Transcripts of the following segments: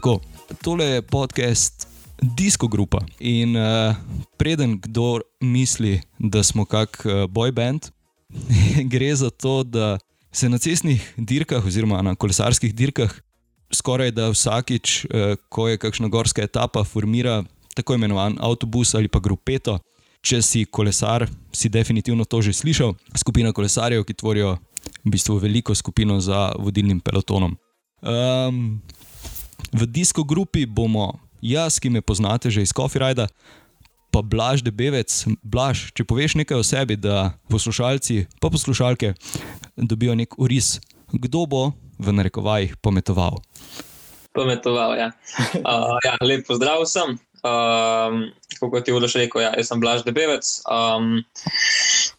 Tako, tole je podcast Disko Grupa. In uh, preden kdo misli, da smo kak uh, boy band, gre za to, da se na cestnih dirkah oziroma na kolesarskih dirkah skoraj da vsakič, uh, ko je kakšna gorska etapa, formira tako imenovan avtobus ali pa grupeto. Če si kolesar, si definitivno to že slišal, skupina kolesarjev, ki tvorijo v bistvu veliko skupino za vodilnim pelotonom. Um, v disko grupi bomo jaz, ki me poznate že iz Kofirajda, pa Blaž Debevec. Blaž, če poveš nekaj o sebi, da poslušalci, pa poslušalke dobijo nek uris, kdo bo v narekovajih pometoval. Pometoval, ja. Uh, ja lep pozdrav vsem. Um, kot je Uloš rekel, ja, jaz sem Blaž Debevec. Um,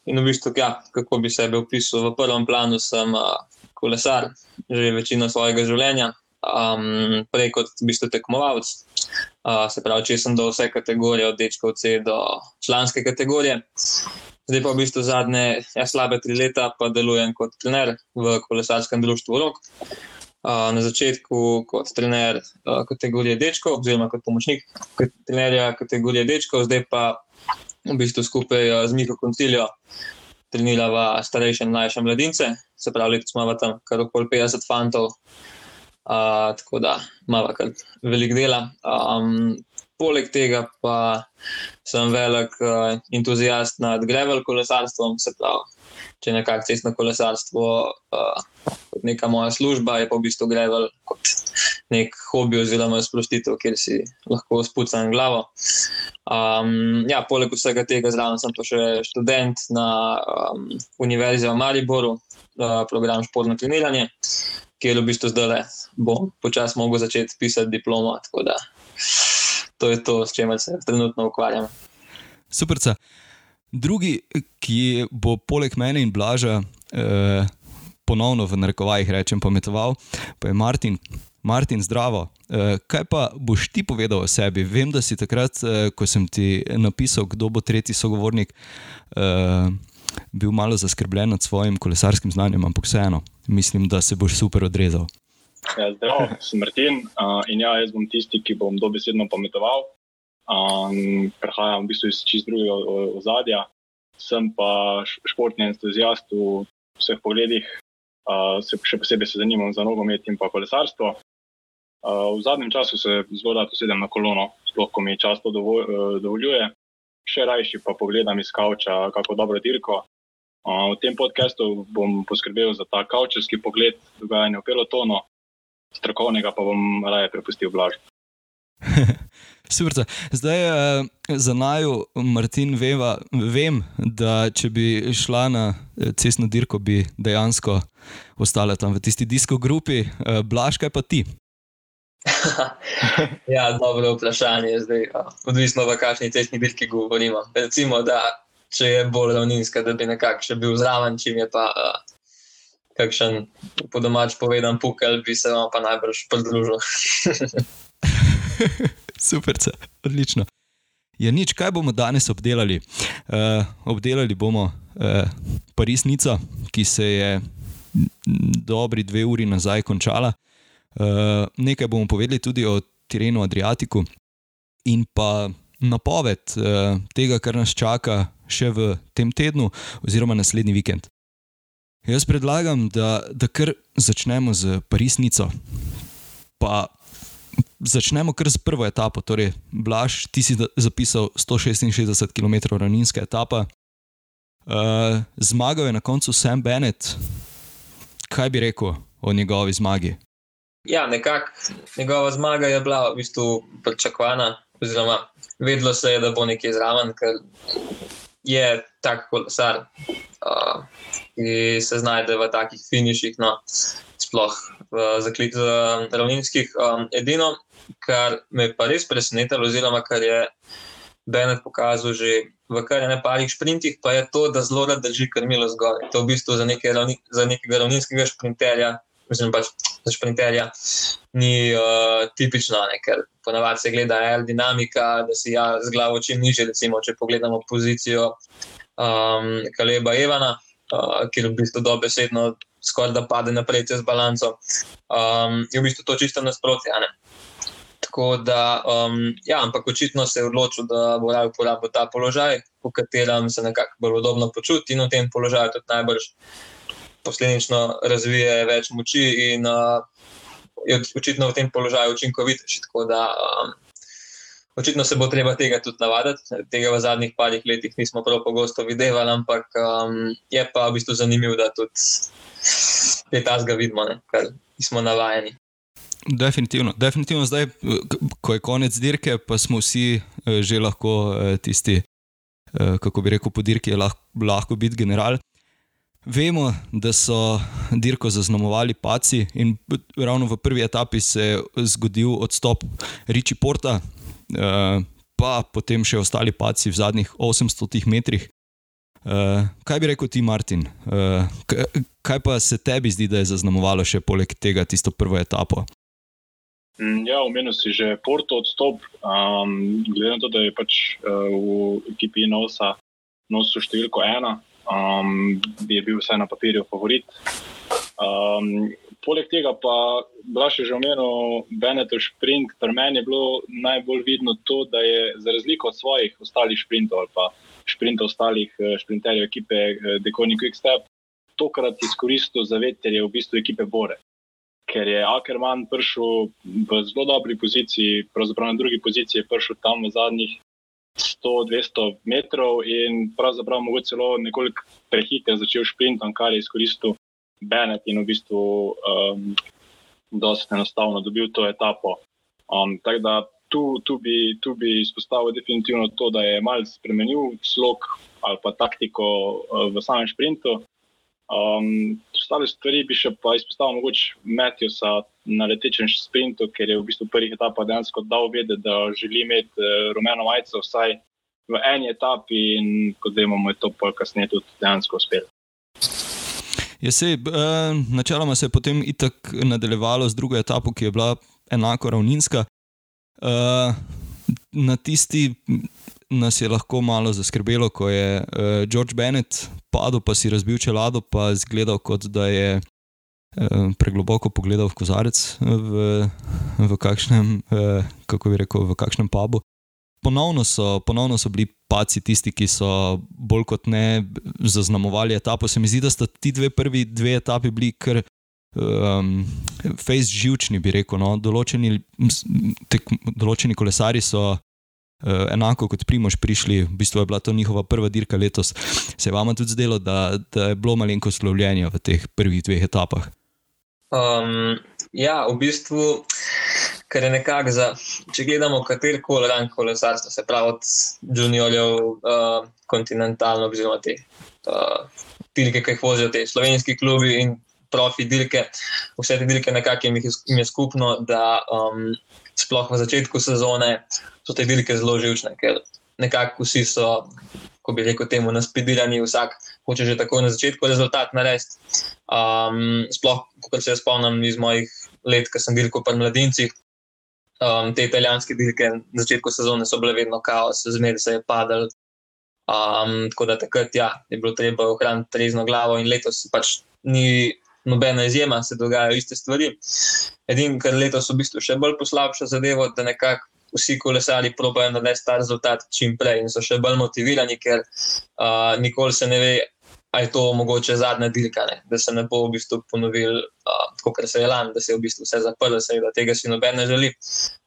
in v bistvu, ja, kako bi sebe opisal, v prvem planu sem uh, kolesar, že večino svojega življenja, um, prej kot v bistvu tekmovalec. Uh, se pravi, če sem do vse kategorije, od dečkov C do članske kategorije. Zdaj pa v bistvu zadnje, ja, slabe tri leta pa delujem kot trener v kolesarskem društvu Rok. Uh, na začetku kot trener uh, kategorije dečkov, oziroma kot pomočnik trenerja kategorije dečkov, zdaj pa v bistvu skupaj uh, z Miko Koncilijo trenirava starejše in mlajše mladince. Se pravi, letos imamo tam kar okoli 50 fantov, tako da imamo kar velik dela. Um, poleg tega pa sem velik uh, entuzijast nad grevel kolesarstvom, se pravi, če nekako cestno kolesarstvo uh, kot neka moja služba, je pa v bistvu grevel kot nek hobi oziroma sprostitev, kjer si lahko spucam glavo. Um, ja, poleg vsega tega zraven sem pa še študent na um, Univerzi v Mariboru, uh, program športno treniranje kjer v bistvu zdaj le bom počasi mogel začeti pisati diplomo. Tako da to je to, s čimer se trenutno ukvarjam. Super. Drugi, ki bo poleg mene in Blaža eh, ponovno v narekovajih rečem pometoval, pa je Martin. Martin, zdravo. Eh, kaj pa boš ti povedal o sebi? Vem, da si takrat, eh, ko sem ti napisal, kdo bo tretji sogovornik, eh, bil malo zaskrbljen nad svojim kolesarskim znanjem, ampak vseeno, mislim, da se boš super odrezal. Ja, zdravo, sem Martin uh, in ja, jaz bom tisti, ki bom dobesedno pometoval. Um, prehajam v bistvu iz čist drugega ozadja, sem pa športni entuzijast v vseh pogledih, uh, se, še posebej se zanimam za nogomet in pa kolesarstvo. Uh, v zadnjem času se zelo rado sedem na kolono, sploh ko mi čas to uh, dovoljuje še rajši pa pogledam iz kavča, kako dobro dirko. V tem podkastu bom poskrbel za ta kavčevski pogled dogajanja v pelotonu, strokovnega pa bom raje prepustil blaž. Super. Zdaj uh, za naju, Martin, veva, vem, da če bi šla na eh, cestno dirko, bi dejansko ostala tam v tisti disko grupi. Uh, blaž, kaj pa ti? ja, dobro vprašanje. Zdaj, odvisno, v kakšni cestni dirki govorimo. Recimo, da če je bolj ravninska, da bi nekako še bil zraven, čim je pa uh, kakšen po domač povedan pukel, bi se vam pa najbrž pridružil. Super, odlično. Je ja, nič, kaj bomo danes obdelali? Uh, obdelali bomo uh, Parisnico, ki se je dobri dve uri nazaj končala. Uh, nekaj bomo povedali tudi o terenu Adriatiku in pa napoved uh, tega, kar nas čaka še v tem tednu, oziroma naslednji vikend. Jaz predlagam, da, da kar začnemo z Parisnico. Pa začnemo kar z prvo etapo. Torej, Blaž, ti si zapisal 166 km ravninska etapa. Uh, zmagal je na koncu Sam Bennett. Kaj bi rekel o njegovi zmagi? Ja, nekako njegova zmaga je bila v bistvu pričakovana, oziroma vedelo se je, da bo nekje zraven, ker je tak kolesar, uh, ki se znajde v takih finiših, no, sploh v zaklitu ravninskih. Um, edino, kar me je pa res presenetilo, oziroma kar je Benet pokazal že v kar nekaj sprintih, pa je to, da zelo rad drži krmilo zgoraj. To v bistvu za, neke ravni, za nekega ravninskega sprinterja mislim pač za šprinterja, ni uh, tipično, ne, ker ponavadi se gleda aerodinamika, da si ja, z glavo čim niže. Recimo, če pogledamo pozicijo um, Kaleba Evana, uh, ki v bistvu dobesedno skoraj da pade naprej čez balanco, um, je v bistvu to čisto nasprotje. Tako da, um, ja, ampak očitno se je odločil, da bo raje uporabil ta položaj, v katerem se nekako bolj udobno počuti in v tem položaju tudi najbrž posledično razvije več moči in uh, je očitno v tem položaju učinkovitejši. Tako da, um, očitno se bo treba tega tudi navaditi. Tega v zadnjih parih letih nismo prav pogosto videli, ampak um, je pa v bistvu zanimivo, da tudi je ta zga vidimo, ne, kar smo navajeni. Definitivno. Definitivno zdaj, ko je konec dirke, pa smo vsi eh, že lahko eh, tisti, eh, kako bi rekel, po dirki je lahko, lahko biti general. Vemo, da so dirko zaznamovali paci in ravno v prvi etapi se je zgodil odstop Riči Porta, pa potem še ostali paci v zadnjih 800 metrih. Kaj bi rekel ti, Martin? Kaj pa se tebi zdi, da je zaznamovalo še poleg tega tisto prvo etapo? Mm, ja, omenil si že Porto odstop, um, glede na to, da je pač uh, v ekipi Nosa nosil številko ena, um, je bil vsaj na papirju favorit. Um, poleg tega pa Blaž je že omenil Benetov sprint, pri meni je bilo najbolj vidno to, da je za razliko od svojih ostalih sprintov ali pa sprintov ostalih uh, sprinterjev ekipe uh, Deconi Quickstep, tokrat izkoristil za veterje v bistvu ekipe Bore ker je Ackerman prišel v zelo dobri poziciji, pravzaprav na drugi poziciji, prišel tam v zadnjih 100-200 metrov in pravzaprav mogoče celo nekoliko prehiter začel šprintom, kar je izkoristil Bennett in v bistvu um, dosti enostavno dobil to etapo. Um, tako da tu, tu, bi, tu bi izpostavil definitivno to, da je malce spremenil slog ali pa taktiko uh, v samem šprintu. Um, ostale stvari bi še pa izpostavil, mogoče Matjusa na letečem sprintu, ker je v bistvu prvih etapah dejansko dal vedeti, da želi imeti uh, rumeno majico vsaj v eni etapi in kot vemo, je to pol kasneje tudi dejansko uspelo. Je se, uh, načeloma se je potem itak nadaljevalo z drugo etapo, ki je bila enako ravninska. Uh, na tisti nas je lahko malo zaskrbelo, ko je uh, George Bennett padel, pa si razbil čelado, pa zgledal, kot da je uh, pregloboko pogledal v kozarec v, v kakšnem, uh, kako bi rekel, v kakšnem pubu. Ponovno so, ponovno so bili paci tisti, ki so bolj kot ne zaznamovali etapo. Se mi zdi, da sta ti dve prvi dve etapi bili kar um, face živčni, bi rekel. No? Določeni, tek, določeni kolesari so enako kot Primož prišli, v bistvu je bila to njihova prva dirka letos. Se je vam tudi zdelo, da, da je bilo malenko slovljenja v teh prvih dveh etapah? Um, ja, v bistvu, ker je nekako za, če gledamo katerkoli rang kolesarstva, se pravi od juniorjev, uh, kontinentalno, oziroma te uh, dirke, ki jih vozijo te slovenski klubi in profi dirke, vse te dirke nekako jim, jim je skupno, da um, sploh v začetku sezone so te dirke zelo živčne, ker nekako vsi so, ko bi rekel, temu naspidirani, vsak hoče že tako na začetku rezultat narediti. Um, sploh, kot se spomnim iz mojih let, ko sem dirkal pri mladincih. Um, te italijanske dirke na začetku sezone so bile vedno kaos, zmeraj se je padal. Um, tako da takrat ja, je bilo treba ohraniti trezno glavo, in letos pač ni nobena izjema, se dogajajo iste stvari. Edino, kar letos v bistvu še bolj poslabša zadevo, da nekako vsi kolesari probajo narediti ta rezultat čim prej in so še bolj motivirani, ker uh, nikoli se ne ve, ali je to mogoče zadnja dirka, ne? da se ne bo v bistvu ponovil, uh, kot se je lani, da se je v bistvu vse zaprlo, da tega si noben ne želi.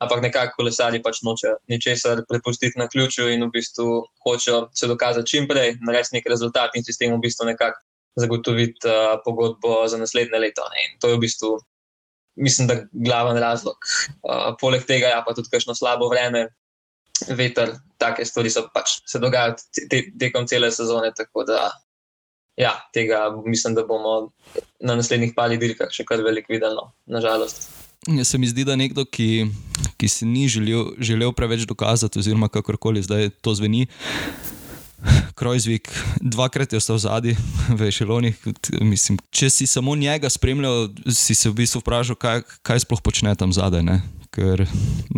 Ampak nekako kolesari pač nočejo ničesar prepustiti na ključu in v bistvu hočejo se dokazati čim prej, narediti nek rezultat in sistem v bistvu nekako zagotoviti uh, pogodbo za naslednje leto. Ne? In to je v bistvu, mislim, da glaven razlog. Uh, poleg tega, ja, pa tudi kakšno slabo vreme, veter, take stvari so pač se dogajajo te, tekom cele sezone. Tako da, ja, tega mislim, da bomo na naslednjih parih dirkah še kar veliko videli, no, nažalost. Ja, se mi zdi, da nekdo, ki, ki si ni želel, želel preveč dokazati, oziroma kakorkoli zdaj to zveni, Krojzvik, dvakrat je ostal zadnji v Ešelonih. Mislim, če si samo njega spremljal, si se v bistvu vprašal, kaj, kaj sploh počne tam zadaj. Ne? Ker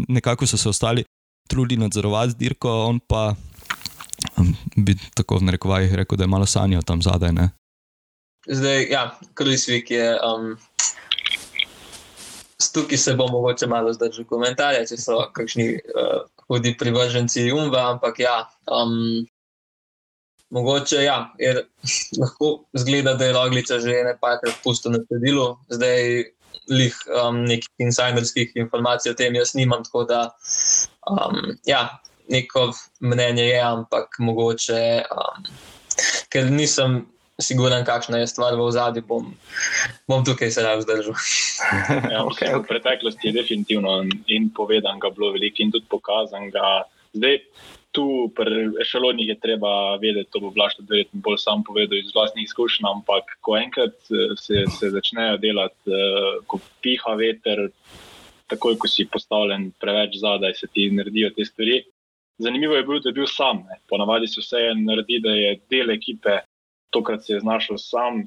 nekako so se ostali trudili nadzorovati dirko, on pa um, bi tako v narekovajih rekel, da je malo sanjal tam zadaj. Ne? Zdaj, ja, Krojzvik je. Um... tukaj se bo mogoče malo zdržal komentarje, če so kakšni uh, hudi privrženci Jumba, ampak ja. Um, Mogoče ja, je, lahko zgleda, da je Logliča že nekajkrat pustil na cedilu, zdaj lih um, nekih insiderskih informacij o tem jaz nimam, tako da um, ja, neko mnenje je, ampak mogoče, um, ker nisem siguren, kakšna je stvar v zadnji, bom, bom tukaj se lahko zdržal. ja, okay, okay. V preteklosti je definitivno in povedan, ga bilo veliko in tudi pokazan. Ga. Zdaj, tu pri ešalonih je treba vedeti, to bo vlašta verjetno bolj sam povedal iz vlastnih izkušenj, ampak ko enkrat eh, se, se začnejo delati, uh, ko piha veter, takoj ko si postavljen preveč zadaj, se ti naredijo te stvari. Zanimivo je bilo, da je bil sam. Ponavadi se vse naredi, da je del ekipe tokrat se je znašel sam.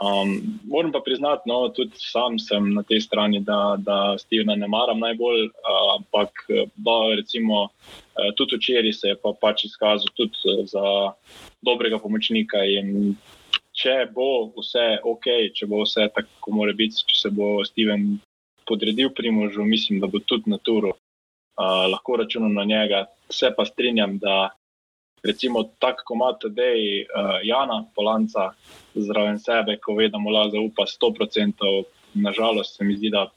Um, moram pa priznati, no, tudi sam sem na tej strani, da, da Stevena ne maram najbolj, uh, ampak da, recimo, uh, tudi včeraj se je pa pač izkazal tudi za dobrega pomočnika. Če bo vse ok, če bo vse tako, mora biti, če se bo Steven podredil primožu, mislim, da bo tudi na turu uh, lahko računal na njega. Se pa strinjam, da recimo tako komat Dej uh, Jana Polanca zraven sebe, ko ve, da mu lahko zaupa 100%, nažalost se mi zdi, da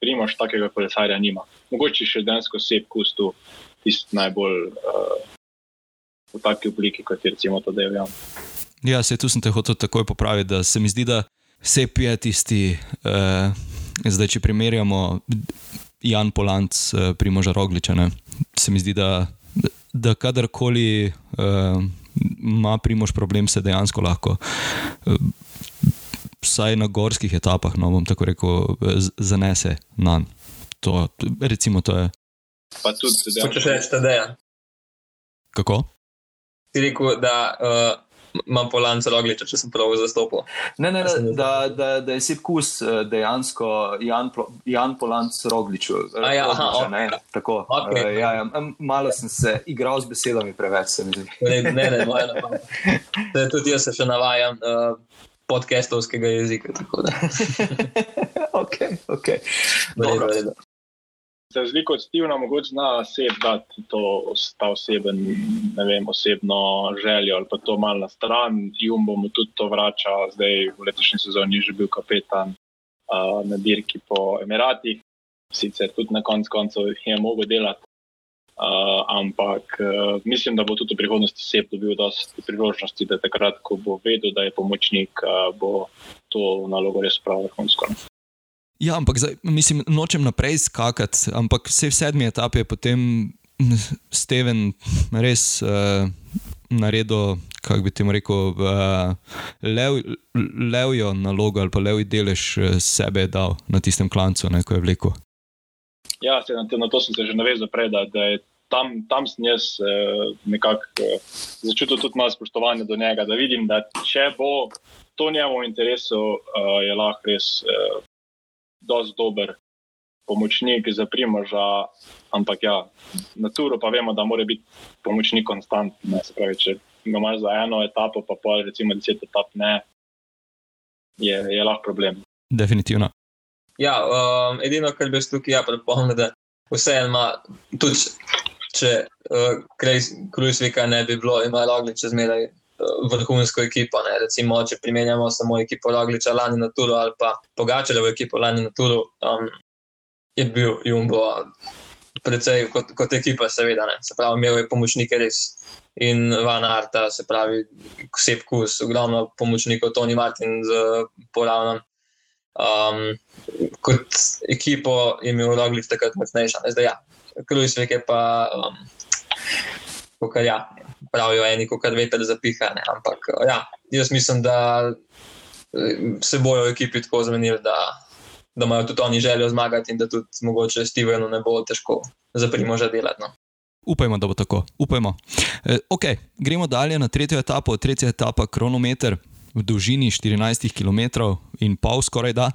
primoš takega kolesarja nima. Mogoče še densko sep kustu tisti najbolj uh, v taki obliki, kot je recimo to Dej Jan. Ja, se tu sem te hotel takoj popraviti, da se mi zdi, da sep je tisti, uh, zdaj če primerjamo Jan Polanc, uh, primoža Rogliča, ne? se mi zdi, da da kadarkoli uh, ima primož problem, se dejansko lahko, uh, vsaj na gorskih etapah, no bom tako rekel, zanese na to. Recimo, to je. Pa tudi, da če rečeš, da je. Kako? Ti rekel, da. Uh imam polan celo gliče, če sem prav zastopil. Ne, ne, ne da, da, da je sip kus eh, dejansko Jan, Jan Polan celo gliče. Ja, okay. ne, tako. Okay. Uh, ja, ja, malo sem se igral z besedami preveč, se mi zdi. Ne, ne, ne, ne. Tudi jaz se še navajam. Uh, Podcastovskega jezika. ok, ok. Dobro, dobro. Za razliko od Stevena, mogoče zna sebe dati to, ta oseben, ne vem, osebno željo ali pa to malo na stran. Jumbo mu tudi to vrača, zdaj v letošnji sezoni je že bil kapetan uh, na dirki po Emiratih, sicer tudi na koncu koncev je mogel delati. Uh, ampak uh, mislim, da bo tudi v prihodnosti sebe dobil dosti priložnosti, da takrat, ko bo vedel, da je pomočnik, uh, bo to nalogo res pravil vrhunsko. Ja, ampak zdaj, mislim, nočem naprej skakati, ampak vse v sedmi etapi je potem Steven res uh, naredil, kako bi ti rekel, uh, lev, levjo nalogo ali pa levji delež eh, sebe dal na tistem klancu, ne, ko je vlekel. Ja, se, na, na to sem se že navezal prej, da, da je tam, tam sem jaz uh, nekako uh, začutil tudi malo spoštovanja do njega, da vidim, da če bo to njemu v interesu, uh, je lahko res. Uh, dosti dober pomočnik za primorža, ampak ja, na turu pa vemo, da mora biti pomočnik konstantno. Se pravi, če ga imaš za eno etapo, pa pol, recimo deset etap, ne, je, je lahko problem. Definitivno. Ja, um, edino, kar bi tukaj ja, pripomnil, da vseeno ima tudi. Če uh, Krujsvika ne bi bilo, ima Roglič zmeraj vrhunsko ekipo. Ne. Recimo, če primerjamo samo ekipo Rogliča lani na Turu ali pa Pogačarja v ekipo lani na Turu, um, je bil Jumbo precej kot, kot ekipa, seveda. Ne. Se pravi, imel je pomočnike res. In Van Arta, se pravi, Sep Kus, ogromno pomočnikov, Tony Martin z Polavnom. Um, kot ekipo je imel Roglič takrat močnejša. Zdaj, ja, Krujsvik je pa. Um, Kar ja, pravijo eni, ko kar veter zapiha. Ne? Ampak ja, jaz mislim, da eh, se bojo ekipi tako zmenili, da, da imajo tudi oni željo zmagati in da tudi mogoče Stevenu ne bo težko za primoža delati. No? Upajmo, da bo tako. E, okay, gremo dalje na tretjo etapo. Tretja etapa, kronometer v dolžini 14 km in pol, skoraj da.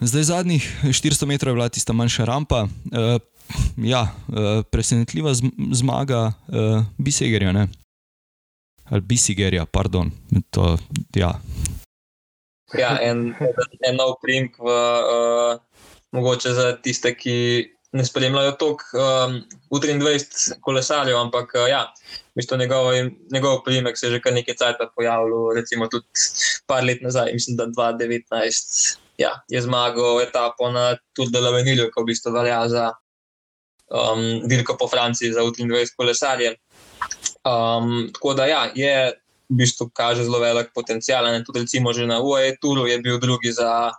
Zdaj zadnjih 400 metrov je bila tista manjša rampa. E, ja, e, presenetljiva zmaga e, Bisegerja ali Bisigerja, pardon. To, ja. Ja, en, en nov primek uh, mogoče za tiste, ki ne spremljajo tok um, U23 kolesarjev, ampak uh, ja, mislim, njegov, njegov primek se je že kar nekaj časa pojavil, recimo tudi par let nazaj, mislim, da 2019 ja, je zmagal etapo na Tour de la Venilju, ko v bistvu velja za um, dirko po Franciji za U23 kolesarje. Um, tako da ja, je v bistvu kaže zelo velik potencial. Ne? Tudi recimo že na UAE Touru je bil drugi za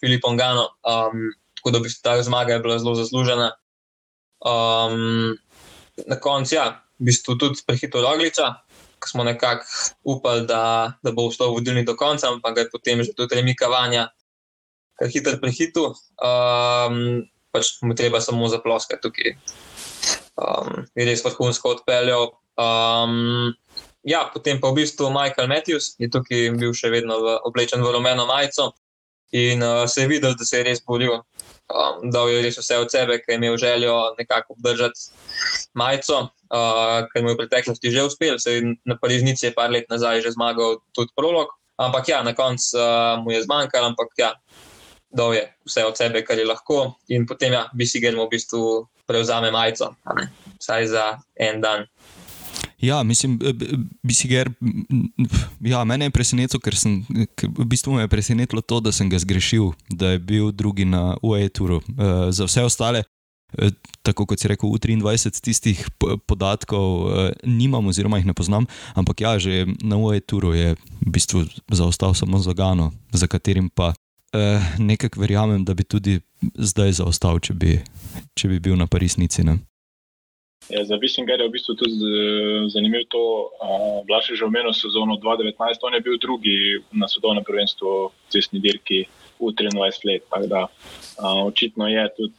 Filipom Gano. Um, tako da bi ta zmaga je bila zelo zaslužena. Um, na koncu, ja, v bistvu tudi prehitev Rogliča, ki smo nekako upali, da, da bo vstal vodilni do konca, ampak ga je potem že tudi remika vanja, kar hiter prehitu. Um, pač mu treba samo zaploskati tukaj. Um, je res vrhunsko odpeljal. Um, ja, potem pa v bistvu Michael Matthews je tukaj bil še vedno v, oblečen v rumeno majico in uh, se je videl, da se je res boril um, dal je res vse od sebe, ker je imel željo nekako obdržati majico, uh, ker mu je v preteklosti že uspel, se je na Parižnici par let nazaj že zmagal tudi prolog. Ampak ja, na koncu uh, mu je zmanjkalo, ampak ja, dal je vse od sebe, kar je lahko, in potem ja, bi si ga v bistvu prevzame majico, vsaj za en dan. Ja, mislim, bi si ga. Ja, mene je presenetilo, ker sem, v bistvu me je presenetilo to, da sem ga zgrešil, da je bil drugi na UAE-turu. Uh, za vse ostale, uh, tako kot si rekel, U23 tistih podatkov uh, nimam, oziroma jih ne poznam, ampak ja, že na UAE-turu je v bistvu zaostal samo za Gano, za katerim pa uh, nekako verjamem, da bi tudi zdaj zaostal, če bi, če bi bil na Parisnici. Ne? Ja, za Vissinger je v bistvu tudi zanimivo to, da je že omenil sezono 2019, on je bil drugi na svetovnem prvenstvu cestni dirki v 23 let. Da, a, očitno je tudi,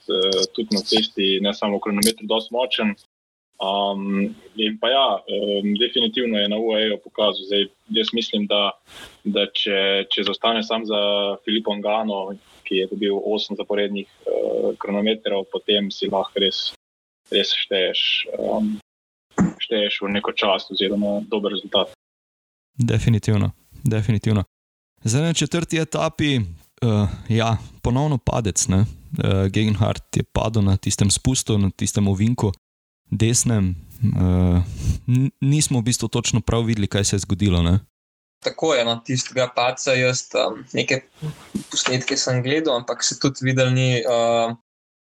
tudi na cesti, ne samo v kronometru, dosti močen. Um, in pa ja, um, definitivno je na UAE pokazal. Zdaj, jaz mislim, da, da če, če zostane sam za Filipom Gano, ki je dobil 8 zaporednih uh, kronometrov, potem si lahko res res šteješ, um, šteješ v neko čast oziroma dober rezultat. Definitivno, definitivno. Zdaj na četrti etapi, uh, ja, ponovno padec. Uh, Gegenhardt je padel na tistem spustu, na tistem ovinku, desnem. Uh, nismo v bistvu točno prav videli, kaj se je zgodilo. Ne? Tako je, no, tistega paca, jaz um, nekaj posnetke sem gledal, ampak se tudi videl ni uh,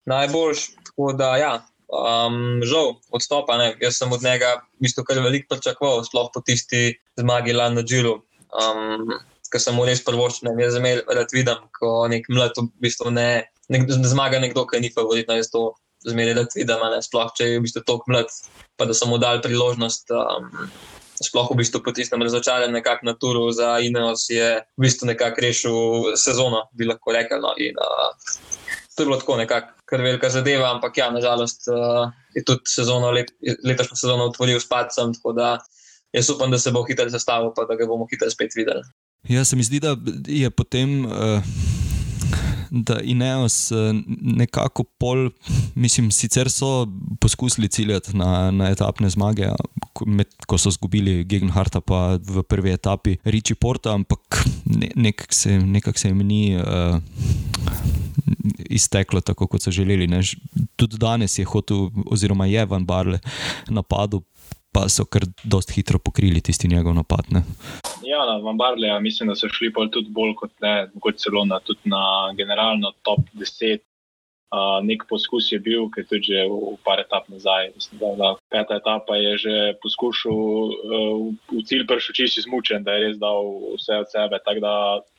najboljš. Tako da, ja, Um, žal, odstopa. Ne. Jaz sem od njega bistvu kar veliko pričakoval, sploh po tisti zmagi Lana Džilu, um, ki sem res prvoščil. Jaz sem rad videl, ko nek mlad v bistvu ne, ne, ne zmaga nekdo, ki ni favorit. Jaz to zmeraj rad vidim, sploh če je v bistvu tako mlad, pa da sem mu dal priložnost. Um, Sploh v bistvu po tistem razočaranju, nekako na turu za Ineos je v bistvu nekako rešil sezono, bi lahko rekel. No. In, uh, to je bilo tako nekako kar velika zadeva, ampak ja, nažalost uh, je tudi sezono, let, letošnjo sezono otvoril s padcem, tako da jaz upam, da se bo hitro zastavil, pa da ga bomo hitro spet videli. Ja, se mi zdi, da je potem. Uh... Da Ineos eh, nekako pol, mislim, sicer so poskusili ciljati na, na etapne zmage, med, ko so izgubili Gegenharta, pa v prvi etapi Riči Porta, ampak ne, nekako se, nekak se jim ni. Uh, izteklo tako, kot so želeli. Ne. Tudi danes je hotel, oziroma je Van Barle napadel, pa so kar dosti hitro pokrili tisti njegov napad. Ne. Ja, na Van Barle, ja, mislim, da so šli tudi bolj kot ne, kot celo na, na generalno top 10. Uh, nek poskus je bil, je tudi že v, v par etap nazaj. Mislim, da, da peta etapa je že poskušal uh, v cilj prišel čisto izmučen, da je res dal vse od sebe. Tako da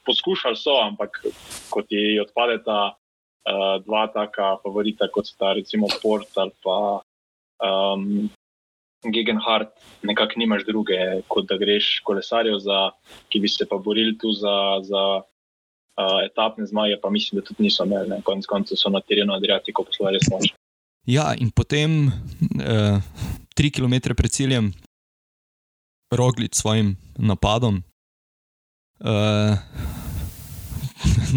poskušali so, ampak kot je odpadeta uh, dva taka favorita, kot sta recimo Port ali pa um, Gegenhardt, nekako nimaš druge, kot da greš kolesarjev, za, ki bi se pa borili tu za, za uh, etapne zmage, pa mislim, da tudi niso imeli, konec koncev so na terenu Adriatiko poslali res moč. Ja, in potem uh, tri km pred ciljem, roglič s svojim napadom. Uh,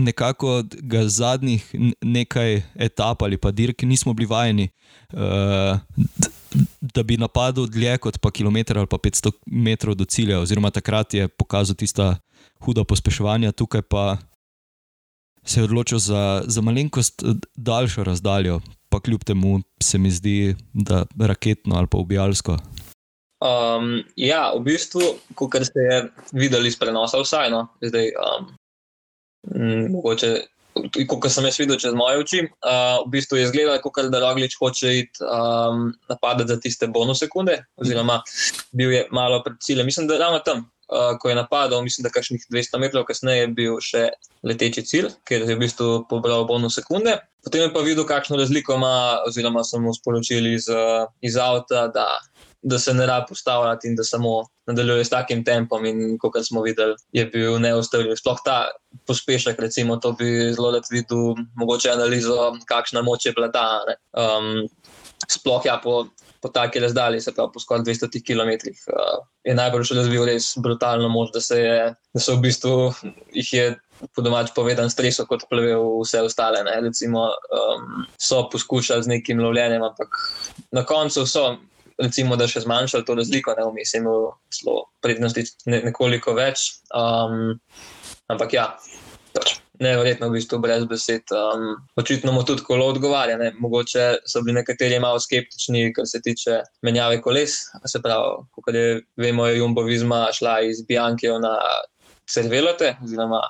nekako ga zadnjih nekaj etap ali pa dirk nismo bili vajeni, uh, da bi napadel dlje kot pa kilometr ali pa 500 metrov do cilja, oziroma takrat je pokazal tista huda pospeševanja, tukaj pa se je odločil za, za malenkost daljšo razdaljo, pa kljub temu se mi zdi, da raketno ali pa ubijalsko. Um, ja, v bistvu, kot se je videl iz prenosa, vsajno, zdaj, um, mogoče kot sem jaz videl čez moje oči, uh, v bistvu je izgledalo, kot da Roglič hoče iti um, napadati za tiste bonus sekunde, oziroma bil je malo pred ciljem. Mislim, da ravno tam, uh, ko je napadal, mislim, da kakšnih 200 metrov kasneje je bil še leteči cilj, ker je v bistvu pobral bonus sekunde. Potem je pa videl, kakšno razliko ima, oziroma so mu sporočili iz, iz avta, da da se ne rabi ustavljati in da samo nadaljuje s takim tempom. In kot smo videli, je bil neustavljiv. Sploh ta pospešek, recimo, to bi zelo rad videl, mogoče analizo, kakšna moč je bila ta. Um, sploh ja, po, po taki razdalji, se pravi po skoraj 200 km, uh, je najbolj še razvil res brutalno moč, da se je, da so v bistvu jih je. Po domač povedan, streso kot plevel vse ostale. Recimo, um, so poskušali z nekim lovljenjem, ampak na koncu so recimo, da še zmanjšali to razliko, ne vmes, imel celo prednosti ne, nekoliko več. Um, ampak ja, pač, nevrjetno v bistvu brez besed. Um, očitno mu tudi kolo odgovarja. Ne? Mogoče so bili nekateri malo skeptični, kar se tiče menjave koles. Se pravi, kot je vemo, je Jumbo Vizma šla iz Biankijo na Cervelote, oziroma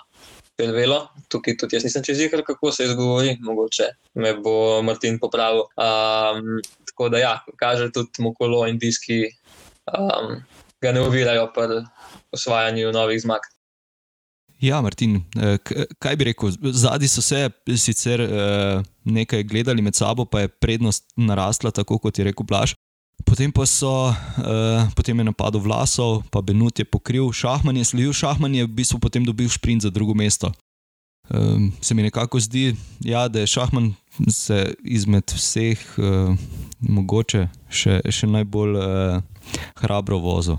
Cervelo. Tukaj tudi jaz nisem čez jih, kako se izgovori, mogoče me bo Martin popravil. Um, Tako da, ja, kaže tudi mu kolo in diski, um, ga ne ovirajo pri osvajanju novih zmag. Ja, Martin, eh, kaj bi rekel? Zadnji so se sicer eh, nekaj gledali med sabo, pa je prednost narasla, tako kot je rekel Blaž. Potem pa so, eh, potem je napadel Vlasov, pa Benut je pokril, Šahman je sledil, Šahman je v bistvu potem dobil šprint za drugo mesto. Um, se mi nekako zdi, ja, da je Šahman izmed vseh mogoče še, še najbolj uh, hrabro vozil.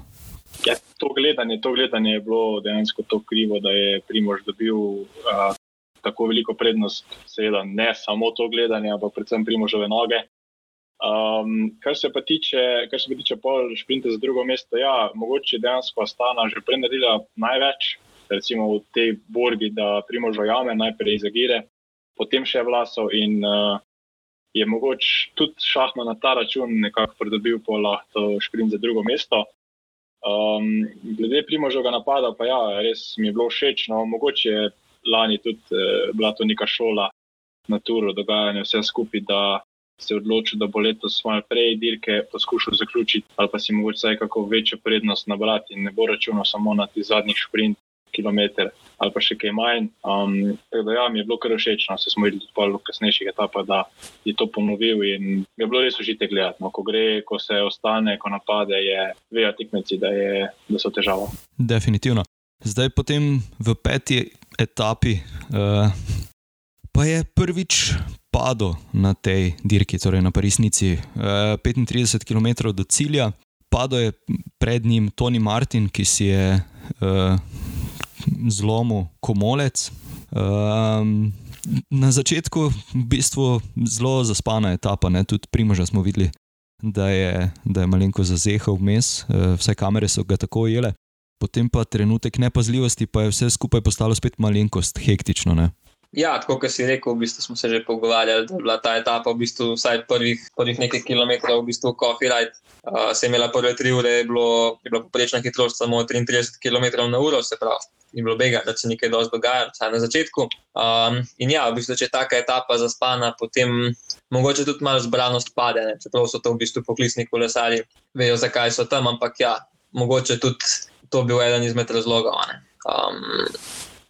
Ja, to, gledanje, to gledanje je bilo dejansko tako krivo, da je Primož dobil uh, tako veliko prednost. Seveda ne samo to gledanje, ampak predvsem Primožove noge. Um, kar se pa tiče, kar se pa tiče pol šprinta za drugo mesto, ja, mogoče dejansko Astana že prej naredila največ recimo v tej borbi, da primož vajame, najprej zagire, potem še vlasov in uh, je mogoče tudi šahma na ta račun nekako pridobil po lahko šprint za drugo mesto. Um, glede primožovega napada, pa ja, res mi je bilo všeč. No, mogoče je lani tudi uh, bila to neka šola na turu dogajanja, vse skupaj, da se je odločil, da bo letos malo prej dirke poskušal zaključiti, ali pa si mogoče vsaj kako večjo prednost nabrati in ne bo računal samo na ti zadnjih šprint, km ali pa še kaj manj. Um, da, ja, mi je bilo kar všeč, no, se smo videli tudi v kasnejših etapah, da je to ponovil in je bilo res užite gledati. No, ko gre, ko se ostane, ko napade, je veja tekmeci, da, je, da so težava. Definitivno. Zdaj potem v peti etapi. Uh... Pa je prvič padel na tej dirki, torej na Parisnici, 35 km do cilja. Padel je pred njim Tony Martin, ki si je uh, zlomu komolec. Um, na začetku v bistvu zelo zaspana etapa, ne? tudi primoža smo videli, da je, da je malenko zazehal vmes, uh, vse kamere so ga tako jele. Potem pa trenutek nepazljivosti, pa je vse skupaj postalo spet malenkost hektično. Ne? Ja, tako kot si rekel, v bistvu smo se že pogovarjali, da je bila ta etapa v bistvu vsaj prvih, prvih nekaj kilometrov, v bistvu coffee ride. Uh, se je imela prve tri ure, je, bilo, je bila poprečna hitrost samo 33 km na uro, se pravi, ni bilo bega, da se nekaj dosti dogaja, vsaj na začetku. Um, in ja, v bistvu, če je taka etapa zaspana, potem mogoče tudi malo zbranost pade, ne? čeprav so to v bistvu poklicni kolesari, vejo, zakaj so tam, ampak ja, mogoče tudi to bil eden izmed razlogov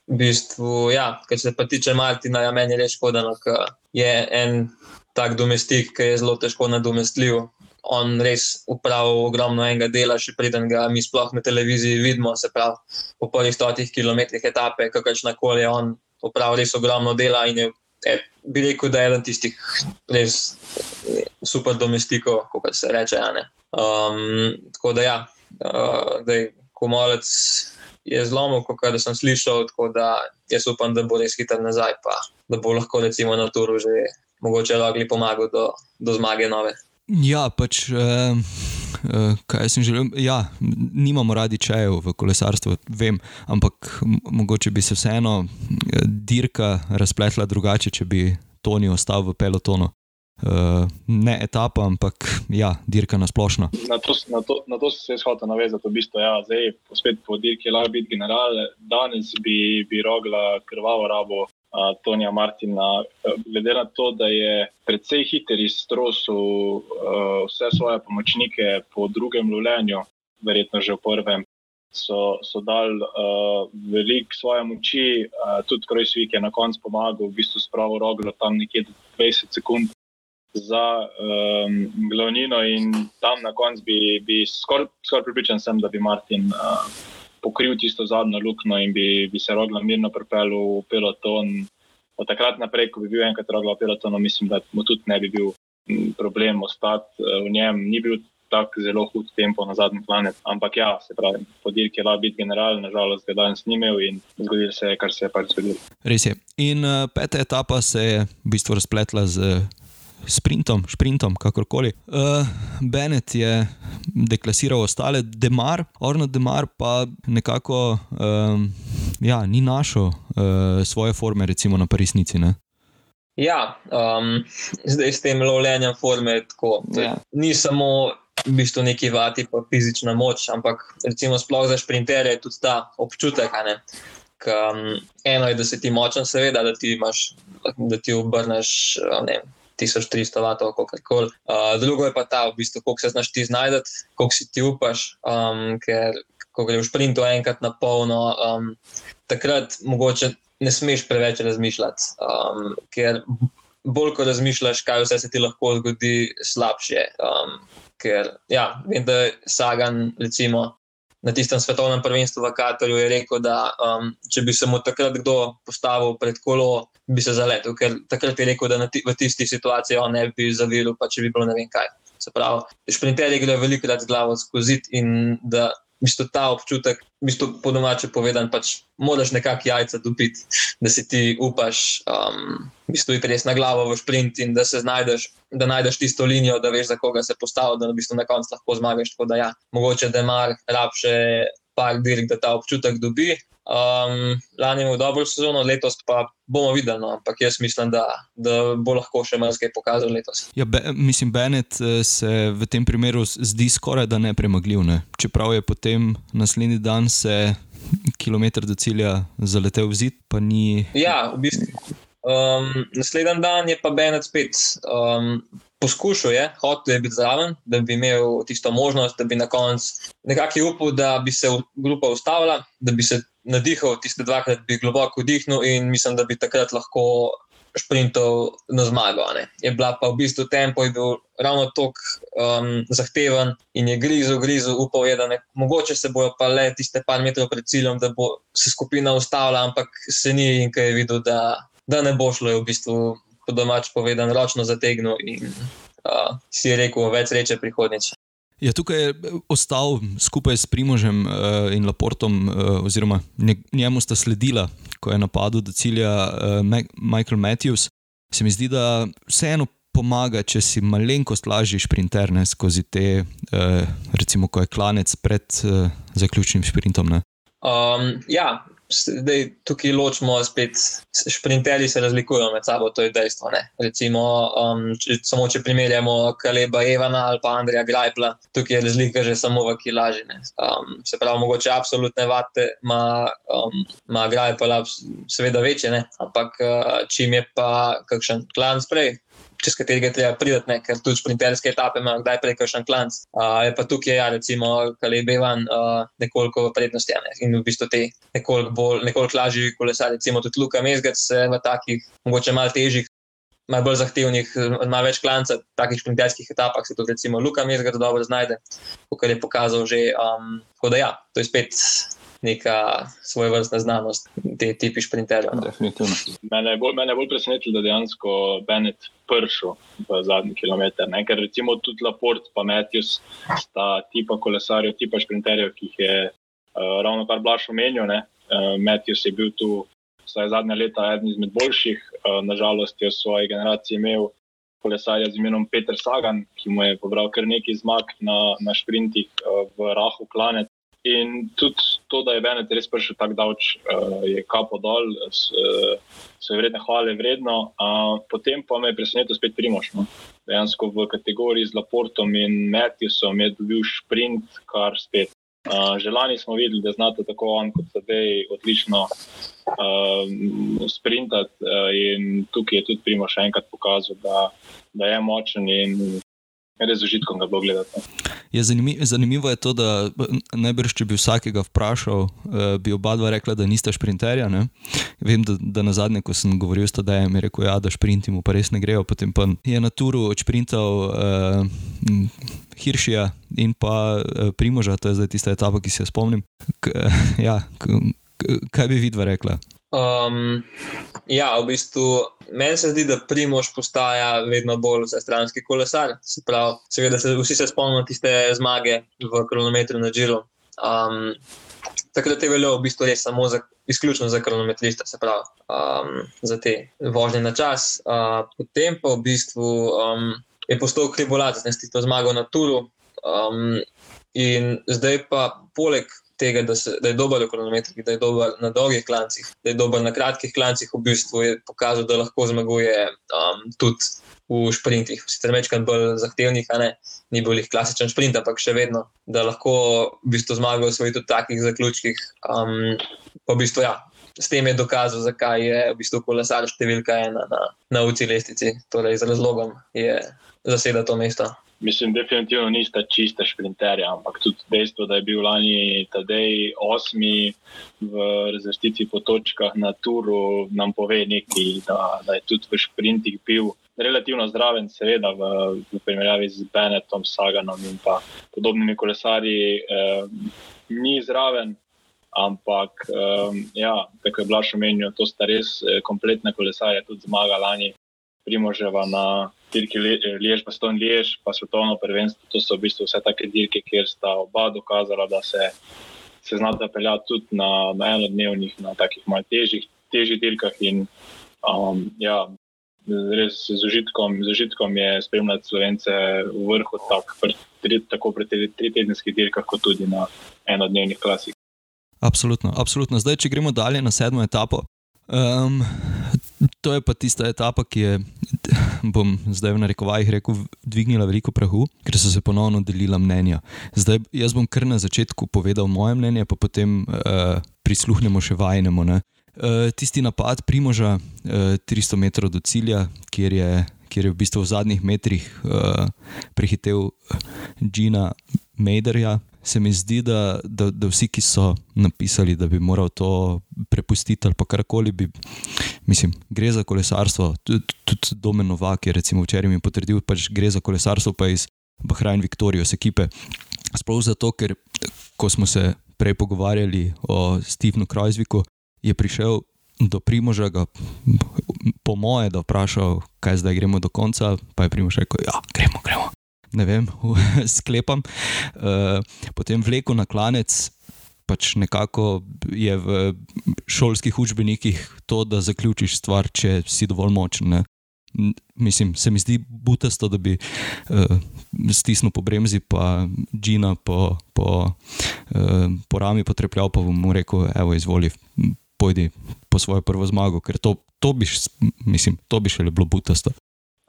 v bistvu, ja, kar se pa tiče Martina, ja, meni je res škoda, no, ker je en tak domestik, ki je zelo težko nadomestljiv. On res upravlja ogromno enega dela, še preden ga mi sploh na televiziji vidimo, se pravi, po prvih stotih kilometrih etape, kakršna koli je on upravlja res ogromno dela in je, je bi rekel, da je eden tistih res super domestikov, kot se reče. Um, tako da ja, uh, da je komolec je zlomil, kot da sem slišal. Tako da jaz upam, da bo res hiter nazaj, pa da bo lahko recimo na turu že mogoče lagli pomagal do, do zmage nove. Ja, pač. Eh... uh, kaj sem želel? Ja, nimamo radi čajev v kolesarstvu, vem, ampak mogoče bi se vseeno dirka razpletla drugače, če bi Toni ostal v pelotonu. Uh, ne etapa, ampak ja, dirka na splošno. Na to, na to, na to se je shotel navezati. V bistvu, ja, zdaj, spet po dirki, lahko biti general. Danes bi, bi rogla krvavo rabo uh, Tonija Martina. Glede na to, da je predvsej hiter iztrosil uh, vse svoje pomočnike po drugem lovljenju, verjetno že v prvem, so, so dali uh, veliko svoje moči, uh, tudi Krojsvik je na koncu pomagal, v bistvu spravo roglo tam nekje 20 sekund. Za um, glavnino, in tam na koncu bi, bi skoraj skor pripričan, sem, da bi Martin uh, pokril tisto zadnjo luknjo in bi, bi se rogla mirno pripeljal v peloton. Od takrat naprej, ko bi bil enkrat rogla v pelotonu, mislim, da mu tudi ne bi bil problem ostati eh, v njem. Ni bil tako zelo hud tempo na zadnji planet. Ampak ja, se pravi, podirke je biti general, nažalost ga danes ni imel in zgodilo se je, kar se je pač zgodilo. Res je. In uh, peta etapa se je v bistvu razpletla z sprintom, sprintom, kakorkoli. Uh, Bennett je deklasiral ostale, Demar, Orno Demar pa nekako um, ja, ni našel uh, svoje forme, recimo na Parisnici. Ne? Ja, um, zdaj s tem lovljenjem forme tako. Ja. Ni samo v bistvu neki vati, pa fizična moč, ampak recimo sploh za sprinterje je tudi ta občutek. Um, eno je, da si ti močen, seveda, da ti, imaš, da ti obrneš. Ne, 1300 vatov, kako koli. Uh, drugo je pa ta, v bistvu, koliko se znaš ti znajti, koliko si ti upaš, um, ker ko greš v sprintu enkrat na polno, um, takrat mogoče ne smeš preveč razmišljati, um, ker bolj ko razmišljaš, kaj vse se ti lahko zgodi, slabše. Um, ker ja, vem, da je Sagan, recimo na tistem svetovnem prvenstvu v Katarju je rekel, da um, če bi se mu takrat kdo postavil pred kolo, bi se zaletel, ker takrat je rekel, da v tisti situaciji on ne bi zaviril, pa če bi bilo ne vem kaj. Se pravi, šprinterji grejo velikokrat z glavo skozi in da bistvu, ta občutek, bistvu, po domače povedan, pač moraš nekako jajca dobiti, da si ti upaš, um, bistvu, iti res na glavo v sprint in da se znajdeš, da najdeš tisto linijo, da veš, za koga se postavi, da na koncu lahko zmagaš. Tako da ja, mogoče da ima rab še par dirk, da ta občutek dobi. Um, lani je imel dobro sezono, letos pa bomo videli, no, ampak jaz mislim, da, da bo lahko še marsikaj pokazal letos. Ja, be, mislim, Bennett eh, se v tem primeru zdi skoraj da nepremagljiv. Ne? Čeprav je potem naslednji dan se kilometr do cilja zaletel v zid, pa ni. Ja, v bistvu. Um, naslednji dan je pa Bennett spet. Um, Poskušal je, hotel je biti zraven, da bi imel tisto možnost, da bi na koncu nekako upal, da bi se grupa ustavila, da bi se nadihal, tiste dvakrat bi globoko vdihnil in mislim, da bi takrat lahko sprintov na zmago. Ne. Je bila pa v bistvu tempo, je bil ravno tako um, zahteven in je grizel, grizel, upal je, da ne, mogoče se bojo pa le tiste par metrov pred ciljem, da bo se skupina ustavila, ampak se ni in kaj je videl, da, da ne bo šlo, je v bistvu po domač povedan, ročno zategnil in uh, si je rekel, več reče prihodnjič. Je tukaj eh, ostal skupaj s Primožem uh, in Laportom, uh, oziroma njemu sta sledila, ko je napadel do cilja uh, Michael Matthews. Se mi zdi, da vseeno pomaga, če si malenkost lažji šprinter skozi te, uh, recimo, ko je klanec pred uh, zaključnim sprintom. Um, ja, zdaj tukaj ločimo spet, šprinterji se razlikujejo med sabo, to je dejstvo. Ne? Recimo, um, če, samo če primerjamo Kaleba Evana ali pa Andreja Grajpla, tukaj je razlika že samo v kilaži. Um, se pravi, mogoče absolutne vate ima um, Grajpla, seveda večje, ne? ampak uh, čim je pa kakšen klan sprej čez katerega treba priti, ne, ker tudi sprinterske etape ima kdaj prej kakšen klanc. Uh, je pa tukaj, ja, recimo, Kaleb Evan, uh, nekoliko v prednosti ne, in v bistvu te nekoliko, bolj, nekoliko lažji kolesari, recimo tudi Luka Mezgac, v takih mogoče malo težjih. Malo bolj zahtevnih, ima več klancev, v takih šprinterskih etapah se tudi, recimo, Luka Mezgac dobro znajde, kot je pokazal že. Um, tako da, ja, to je spet neka svoje vrstna znanost, te tipi šprinterjev. No. Definitivno. Mene je bolj, bolj presenetilo, da dejansko Bennett pršel v zadnji kilometr. Ne? Ker recimo tudi Laport in Matthews sta tipa kolesarjev, tipa šprinterjev, ki jih je uh, ravno kar Blaž omenil. Uh, Matthews je bil tu vsaj zadnja leta eden izmed boljših, uh, nažalost je v svoji generaciji imel kolesarja z imenom Petr Sagan, ki mu je pobral kar nekaj zmag na, na šprintih v Rahu Planet. In tudi to, da je Benet res prišel tako daleč, uh, je kapo dol, uh, se vredne hvale vredno. Uh, potem pa me je presenetil spet primošno. Dejansko v kategoriji z Laportom in Matthewsom je dobil sprint, kar spet. Uh, Želani smo videli, da znate tako on kot sedaj odlično uh, sprintati uh, in tukaj je tudi Primoš enkrat pokazal, da, da je močen in res z užitkom ga bo gledati. Je zanimivo, zanimivo je to, da najbrž, če bi vsakega vprašal, bi oba dva rekla, da nista šprinterja. Ne? Vem, da, da na zadnje, ko sem govoril s Tadejem, je rekel, ja, da šprintimo, pa res ne grejo. Potem pa je na turu odšprintal uh, Hiršija in pa uh, Primoža, to je zdaj tista etapa, ki se jo spomnim. K, ja, k, kaj bi vidva rekla? Um, ja, v bistvu meni se zdi, da Primož postaja vedno bolj vsestranski kolesar. Se pravi, seveda se vsi se spomnimo tiste zmage v kronometru na Džiru. Um, takrat je veljalo v bistvu res samo za, izključno za kronometriste, se pravi, um, za te vožnje na čas. Uh, potem pa v bistvu um, je postal kribolat z tisto zmago na Turu. Um, in zdaj pa poleg tega, da, se, da je dober v kronometrih, da je dober na dolgih klancih, da je dober na kratkih klancih, v bistvu je pokazal, da lahko zmaguje um, tudi v sprintih. Sicer večkrat bolj zahtevnih, a ne ni bil jih klasičen sprint, ampak še vedno, da lahko v bistvu zmaga v svojih takih zaključkih. Um, pa v bistvu ja. S tem je dokazal, zakaj je v bistvu kolesar številka ena na, na UCI lestici, torej z razlogom je zaseda to mesto. Mislim, definitivno nista čista šprinterja, ampak tudi dejstvo, da je bil lani Tadej osmi v razvrstitvi po točkah na Turu, nam pove nekaj, da, da je tudi v šprintih bil relativno zdraven, seveda v, v primerjavi z Benetom, Saganom in podobnimi kolesarji, eh, ni zraven. Ampak, um, ja, tako je Blaž omenil, to sta res eh, kompletne kolesarje, tudi zmaga lani Primoževa na dirki Liež, pa Stone Liež, pa svetovno prvenstvo. To so v bistvu vse take dirke, kjer sta oba dokazala, da se, se znata peljati tudi na, na enodnevnih, na takih malo težjih, težjih dirkah. In, um, ja, res z užitkom, z užitkom je spremljati slovence v vrhu, tak, pri, tako pri tri, tri tedenskih dirkah, kot tudi na enodnevnih klasih. Absolutno, absolutno. Zdaj, če gremo dalje na sedmo etapo. Um, to je pa tista etapa, ki je, bom zdaj v narekovajih rekel, dvignila veliko prahu, ker so se ponovno delila mnenja. Zdaj, jaz bom kar na začetku povedal moje mnenje, pa potem uh, prisluhnemo še vajnemu. Uh, tisti napad Primoža, uh, 300 metrov do cilja, kjer je, kjer je v bistvu v zadnjih metrih uh, prehitev Džina Mejderja, se mi zdi, da, da, da vsi, ki so napisali, da bi moral to prepustiti ali karkoli, bi, mislim, gre za kolesarstvo. Tudi Domen Novak je recimo včeraj mi potrdil, da pač gre za kolesarstvo pa iz Bahrajn Viktorijos ekipe. Sploh zato, ker ko smo se prej pogovarjali o Stevenu Krajzviku, je prišel do Primoža, po moje, da vprašal, kaj zdaj gremo do konca, pa je Primož rekel, ja, gremo, gremo ne vem, sklepam. Uh, potem vleko na klanec, pač nekako je v šolskih učbenikih to, da zaključiš stvar, če si dovolj močen. Ne? Mislim, se mi zdi butasto, da bi uh, stisnil po bremzi, pa Džina po, po, uh, po rami potrepljal, pa bom mu rekel: Evo, izvoli, pojdi po svojo prvo zmago, ker to, to bi, mislim, to bi še le bilo butasto.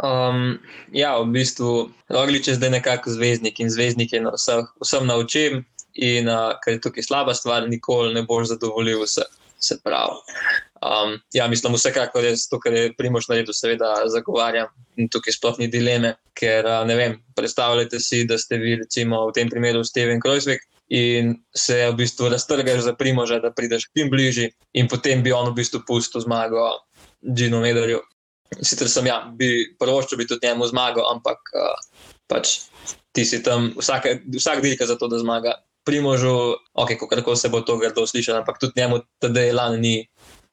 Um, ja, v bistvu Roglič je zdaj nekako zvezdnik in zvezdnik je na vseh, vsem naučim. In uh, ker je tukaj slaba stvar, nikoli ne boš zadovoljil vse, se pravi. Um, ja, mislim, vsekakor je to, kar je Primoš naredil, seveda zagovarjam in tukaj sploh ni dileme, ker uh, ne vem, predstavljajte si, da ste vi recimo v tem primeru Steven Krojsvek in se v bistvu raztrgaš za Primoža, da prideš k njim bližji in potem bi on v bistvu pustil zmago Džinu Medarju. Sicer sem ja, bi prvoščil bi tudi njemu zmago, ampak uh, pač ti si tam vsake, vsak dirka za to, da zmaga. Primožu, ok, kako se bo to grdo slišati, ampak tudi njemu tedaj lani ni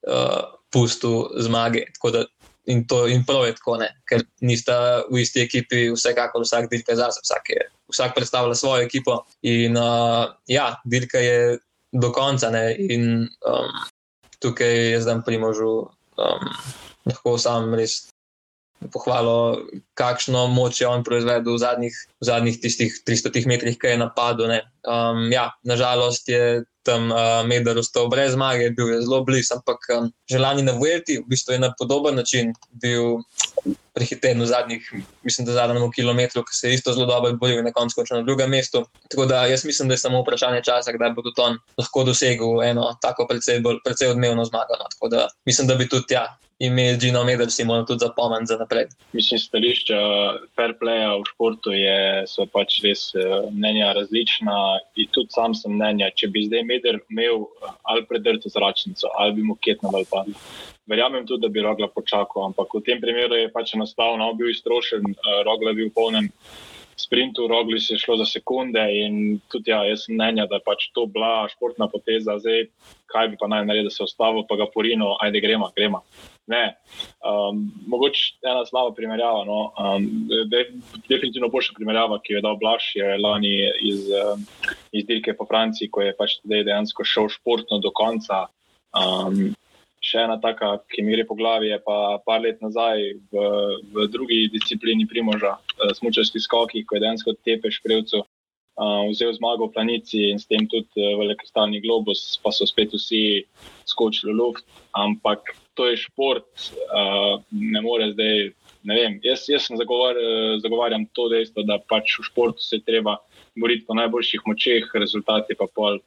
uh, pustil zmage. Da, in, to, in prav je tako, ne? ker nista v isti ekipi, vsekakor vsak dirka zase, vsak, je, vsak predstavlja svojo ekipo. In uh, ja, dirka je do konca ne? in um, tukaj je zdaj Primožu. Um, lahko sam res pohvalil, kakšno moč je on proizvedel v zadnjih, v zadnjih tistih 300 metrih, ki je napadel. Um, ja, nažalost je tam uh, Medar ostal brez zmage, bil je zelo blizu, ampak um, želani na Vuelti, v bistvu je na podoben način bil prehiten v zadnjih, mislim, da zadnjem kilometru, ki se je isto zelo dobro boril in na koncu končal na drugem mestu. Tako da jaz mislim, da je samo vprašanje časa, kdaj bo tudi on lahko dosegel eno tako precej, precej odmevno zmago. No. Tako da mislim, da bi tudi ja, ime Gino Medel si moramo tudi zapomniti za naprej. Mislim, stališča fair playa v športu je, so pač res eh, mnenja različna. In tudi sam sem mnenja, če bi zdaj Medel imel eh, ali predrto zračnico, ali bi mu ketno ali padlo. Verjamem tudi, da bi Rogla počakal, ampak v tem primeru je pač enostavno bil iztrošen, eh, Rogla je bil v polnem sprintu, Rogli se je šlo za sekunde in tudi ja, jaz mnenja, da je pač to bila športna poteza, zdaj kaj bi pa naj naredil, da se ostavo, pa ga porino, ajde gremo, gremo. Ne. Um, mogoče ena slaba primerjava. No. Um, de, definitivno boljša primerjava, ki jo je dal Blaž, je lani iz, um, iz dirke po Franciji, ko je pač dejansko šel športno do konca. Um, še ena taka, ki mi gre po glavi, je pa par let nazaj v, v drugi disciplini Primoža, uh, smučarski skoki, ko je dejansko tepeš prevcu. Uh, vzel zmago v planici in s tem tudi uh, velikostalni globus, pa so spet vsi skočili v luft. Ampak to je šport, uh, ne more zdaj. Ne vem, jaz, jaz sem zagovar, zagovarjam to dejstvo, da pač v športu se treba boriti po najboljših močeh, rezultati pa pol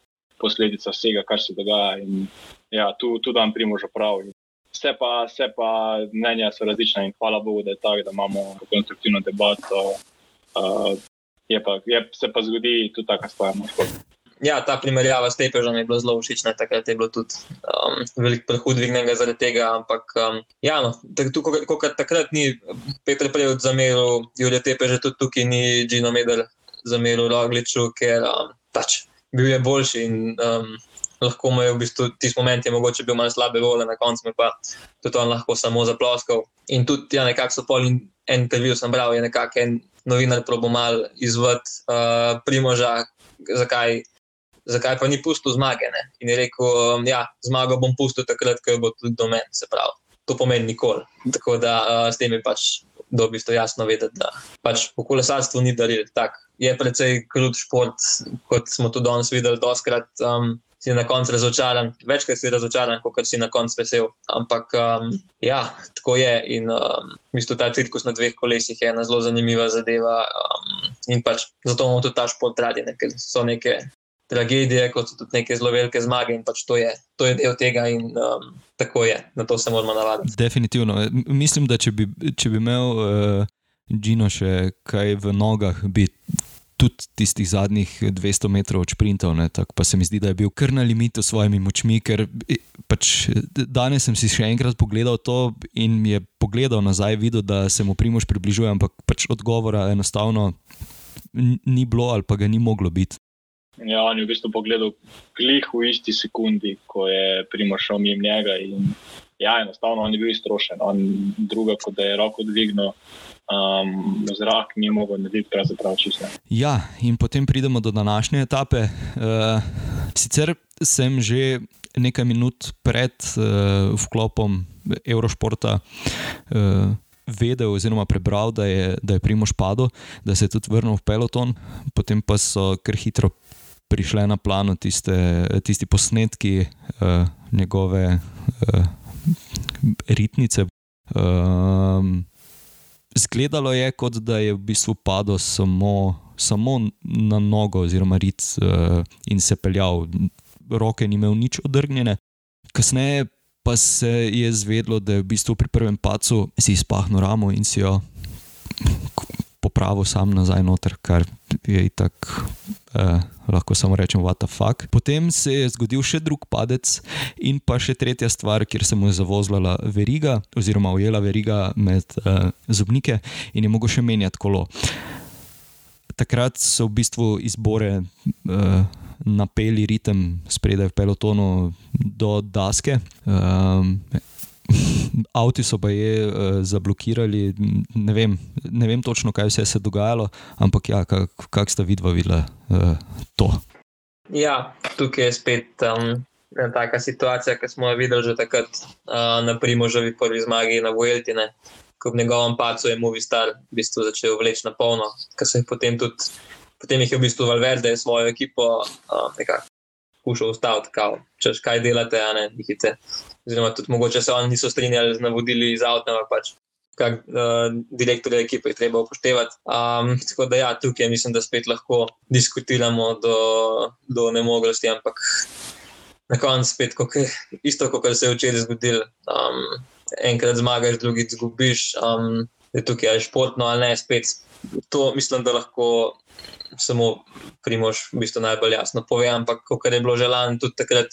posledica vsega, kar se dogaja. In, ja, tu, tu dam primož prav. Vse pa, vse pa mnenja so različna in hvala Bogu, da je tako, da imamo konstruktivno debato. Uh, je pa, je, se pa zgodi tudi taka stvar. No, ja, ta primerjava s tepežom je bila zelo všečna, takrat je bilo tudi um, veliko prehudvignega zaradi tega. Ampak, um, ja, no, kot takrat ni Petr prej odzameril, Julija Tepež, tudi tukaj ni Gino Medel zameril Rogliču, ker um, pač bil je boljši in um, lahko mu je v bistvu tisti moment, je mogoče bil malo slabe vole, na koncu pa tudi on lahko samo zaploskal. In tudi, ja, nekako so pol in en intervju sem bral, je nekako en novinar probo mal izvod uh, primoža, zakaj zakaj pa ni pustil zmage. Ne? In je rekel, um, ja, zmago bom pustil takrat, ko bo tudi do mene, se pravi. To pomeni nikoli. Tako da uh, s tem je pač dobro jasno vedeti, da pač v kolesarstvu ni daril. Tak, je precej krut šport, kot smo tudi danes videli, doskrat. Um, Si na koncu razočaran, večkrat si razočaran, kot si na koncu vesel. Ampak, um, ja, tako je. In um, mislim, da ta cirkus na dveh kolesih je ena zelo zanimiva zadeva. Um, in pač zato imamo tudi ta šport radi, ne, ker so neke tragedije, kot so tudi neke zelo velike zmage in pač to je, to je del tega in um, tako je, na to se moramo navaditi. Definitivno. Mislim, da če bi, če bi imel uh, Gino še kaj v nogah, bi. Tudi tistih zadnjih 200 metrov od sprintov, pa se mi zdi, da je bil kar na limitu s svojimi močmi. Ker pač danes sem si še enkrat pogledal to in je pogledal nazaj, videl, da se mu primož približuje, ampak pač odgovora enostavno ni bilo ali pa ga ni moglo biti. Ja, on je v bistvu pogledal klih v isti sekundi, ko je primošal mimo njega. In, ja, enostavno on je bil iztrošen, druga, kot da je roko dvignil. Um, zrak ni mogel narediti, pravzaprav čisto. Ja, in potem pridemo do današnje etape. Uh, sicer sem že nekaj minut pred uh, vklopom Eurošporta uh, vedel, oziroma prebral, da je, da je Primoš padel, da se je tudi vrnil v peloton, potem pa so kar hitro prišle na plano tiste, tisti posnetki uh, njegove uh, ritnice. Um, zgledalo je, kot da je v bistvu padel samo, samo na nogo, oziroma rit uh, in se peljal, roke ni imel nič odrgnjene. Kasneje pa se je zvedlo, da je v bistvu pri prvem pacu si izpahnil ramo in si jo popravil sam nazaj noter, kar je tako. Uh, lahko samo rečem, what the fuck. Potem se je zgodil še drug padec, in pa še tretja stvar, kjer se mu je zavozila veriga, oziroma ujela veriga med uh, zobnike in je mogel še menjati kolo. Takrat so v bistvu izbore uh, napeli ritem spredaj v pelotonu do daske. Um, Avti so pa je uh, zablokirali, ne vem, ne vem točno, kaj vse se je dogajalo, ampak ja, kako kak sta vidva videla uh, to. Ja, tukaj je spet um, taka situacija, ki smo jo videli že takrat uh, na Primožovi prvi zmagi na Vueltine. ko v njegovem pacu je Movistar v bistvu začel vleči na polno, ker se je potem tudi, potem jih je v bistvu Valverde svojo ekipo uh, skušal ustaviti, kao, češ kaj delate, a ne, dihite. Oziroma tudi mogoče se oni niso strinjali z navodili iz avta, pač kak uh, direktorje ekipe je treba upoštevati. Um, tako da ja, tukaj mislim, da spet lahko diskutiramo do, do nemoglosti, ampak na koncu spet, kako, isto kot se je včeraj zgodilo. Um, enkrat zmagaš, drugič izgubiš, um, je tukaj je športno ali ne, spet to mislim, da lahko samo primož v bistvu najbolj jasno pove, ampak kot je bilo želano tudi takrat.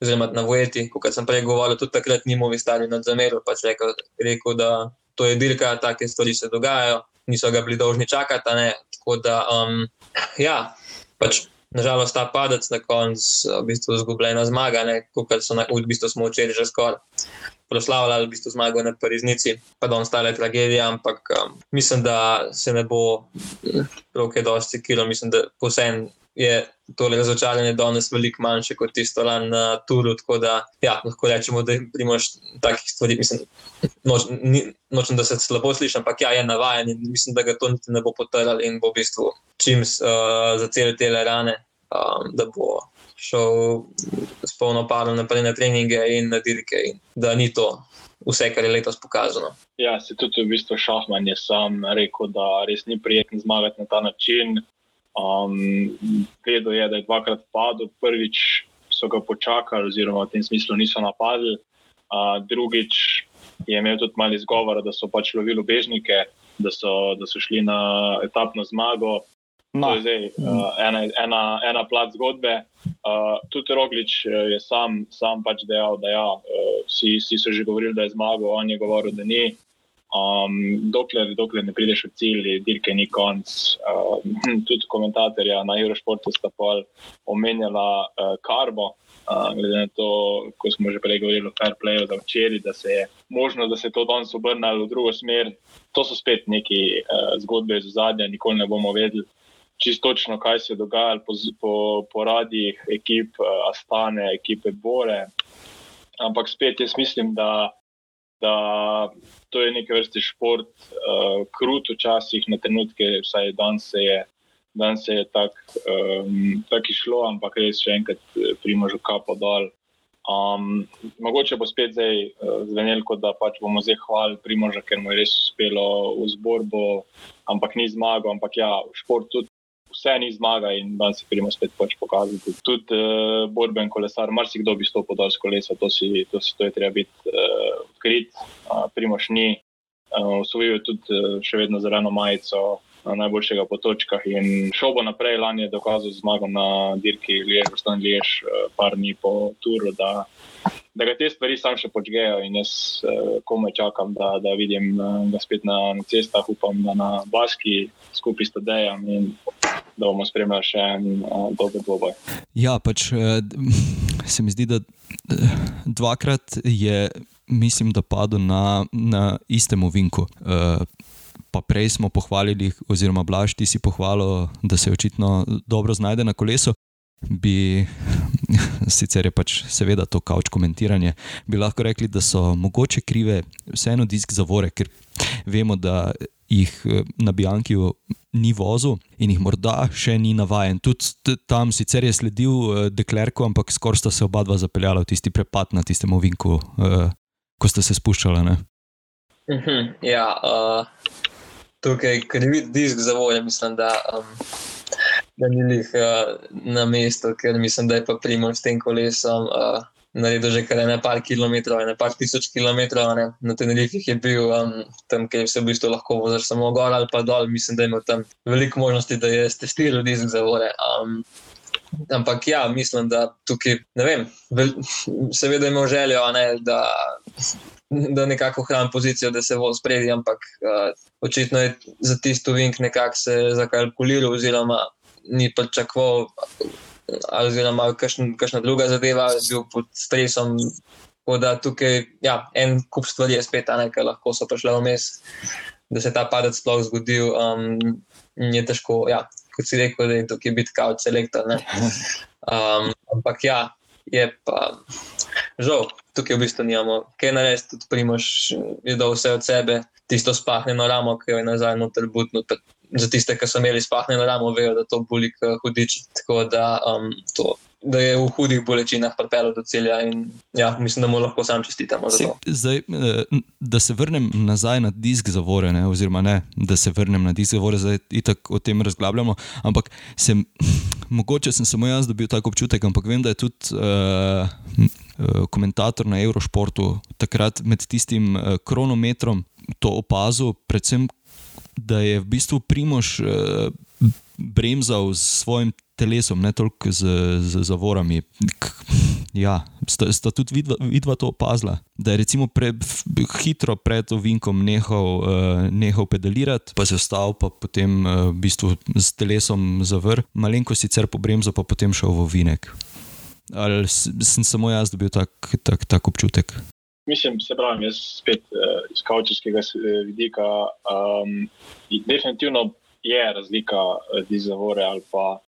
Oziroma, na vojeti, kot sem prej govoril, tudi takrat ni movi stari nad zamerom. Pač rekel, rekel, da to je dirka, take stvari se dogajajo, niso ga bili dolžni čakati. Tako da, um, ja, pač nažalost, ta padec na koncu, v bistvu, izgubljena zmaga, kot so na, v bistvu smo včeraj že skoraj proslavljali, v bistvu zmago na Pariznici, pa da ostale tragedije, ampak um, mislim, da se ne bo roke dosti kilo, mislim, da posebej. Je to razočaranje danes veliko manjše kot tisto lan na Turu. Tako da ja, lahko rečemo, da imaš takih stvari. Mislim, noč, ni, nočem, da se slabo sliši, ampak ja, je navajen in mislim, da ga to niti ne bo potrl in bo v bistvu čim uh, za cele te rane, um, da bo šel s polno paro naprej na treninge in na dirke, in da ni to vse, kar je letos pokazano. Ja, se tudi v bistvu Šahman je sam rekel, da res ni prijetno zmagati na ta način. Um, vedel je, da je dvakrat padel, prvič so ga počakali, oziroma v tem smislu niso napadli, uh, drugič je imel tudi malo izgovora, da so pač lovili bežnike, da so, da so šli na etapno zmago. No. To je zdaj uh, ena, ena, ena plat zgodbe. Uh, tudi Roglič je sam, sam pač dejal, da ja, uh, vsi, vsi so že govorili, da je zmagal, on je govoril, da ni. Um, dokler, dokler ne prideš v cilj, dirke ni konc. Uh, tudi komentatorja na Eurošportu sta pa omenjala uh, Karbo. Uh, glede na to, ko smo že prej govorili o fair playu, da včeraj, da se je možno, da se je to danes obrnilo v drugo smer. To so spet neki uh, zgodbe iz zadnja, nikoli ne bomo vedeli čisto točno, kaj se je dogajalo po, po, po radijih ekip uh, Astane, ekipe Bore. Ampak spet jaz mislim, da, da to je nekaj vrste šport, uh, krut včasih na trenutke, vsaj danes se je. Dan je tako um, tak išlo, ampak res še enkrat eh, primožu kapo dol. Um, mogoče bo spet zdaj uh, zvenelo, kot da pač bomo zdaj hvalili primoža, ker mu je res uspelo v zborbo, ampak ni zmagal. Ampak ja, šport tudi vse ni zmaga in da se primo spet pač pokazati. Tudi uh, borben kolesar, marsikdo bi stopil dol z kolesa, to, si, to, si, to je treba biti uh, odkrit, uh, primoš ni. Uh, Usvojil je tudi uh, še vedno zeleno majico. Najboljšega po točkah in šel bo naprej. Lani je dokazal zmago na dirki Liež, osnovni Liež, par dni po turu, da, da ga te stvari sam še počgejo. In jaz komaj čakam, da, da vidim ga spet na, na cestah, upam, da na Baski skupaj s Tadejem in da bomo spremljali še en dober dvoboj. Ja, pač se mi zdi, da dvakrat je, mislim, da padel na, na istem ovinku. Uh, pa prej smo pohvalili, oziroma Blaž, ti si pohvalil, da se očitno dobro znajde na kolesu. Bi, sicer je pač seveda to kauč komentiranje, bi lahko rekli, da so mogoče krive vseeno disk zavore, ker vemo, da jih eh, na Biankiju ni vozil in jih morda še ni navaden. Tudi tam sicer je sledil uh, Deklerku, ampak skoraj sta se oba dva zapeljala v tisti prepad na tistem ovinku, uh, ko sta se spuščala. Uh mhm, -huh, ja, uh, tukaj, ker vidiš disk za voljo, mislim, da, um, da ni jih uh, na mestu, ker mislim, da je pa primor s tem kolesom. Uh, naredil že kar nekaj kilometrov, nekaj tisoč kilometrov. Ne. Na Tenerifih je bil um, tam, kjer se v bistvu lahko voziš samo gor ali pa dol. Mislim, da ima tam veliko možnosti, da je testiral disk za vore. Um, ampak ja, mislim, da tukaj, ne vem, seveda ima željo, ne, da. Da nekako hrani pozicijo, da se bo spredi, ampak uh, očitno je za tisto vink nekako se zakalkuliral, oziroma ni pričakoval oziroma kakšna druga zadeva, bil pod stresom. Da tukaj ja, en kup stvari je spet, ki lahko so prišle vmes, da se ta padec sploh zgodil. Um, je težko, ja, kot si rekel, da je tukaj biti kao selektor. Um, ampak ja, je pa žal, tukaj v bistvu nimamo kaj narediti, tudi primoš je dal vse od sebe, tisto spahnjeno ramo, ki je nazaj noter butno. Za tiste, ki so imeli spahnjeno ramo, vejo, da to boli hudič. Tako da um, to da je v hudih bolečinah pripeljal do cilja. In, ja, mislim, da mu lahko sam čestitamo za to. Zdaj, eh, da se vrnem nazaj na disk zavore, ne, oziroma ne, da se vrnem na disk zavore, zdaj tako o tem razglabljamo. Ampak sem, mogoče sem samo jaz dobil tako občutek, ampak vem, da je tudi. Uh, Komentator na Eurošportu takrat med tistim kronometrom to opazil, predvsem, da je v bistvu Primož bremzal s svojim telesom, ne toliko z, z zavorami. Ja, sta, sta tudi vidva, vidva to opazila, da je pre, hitro pred ovinkom nehal, uh, nehal pedalirati, pa se vstal, pa potem uh, v bistvu s telesom zavrl, malenko sicer po bremzu, pa potem šel v ovinek. Ali sem samo jaz dobil tak, tak, tak občutek? Mislim, se pravi, jaz spet uh, iz kavčevskega vidika. Um, definitivno je razlika med zavore ali pa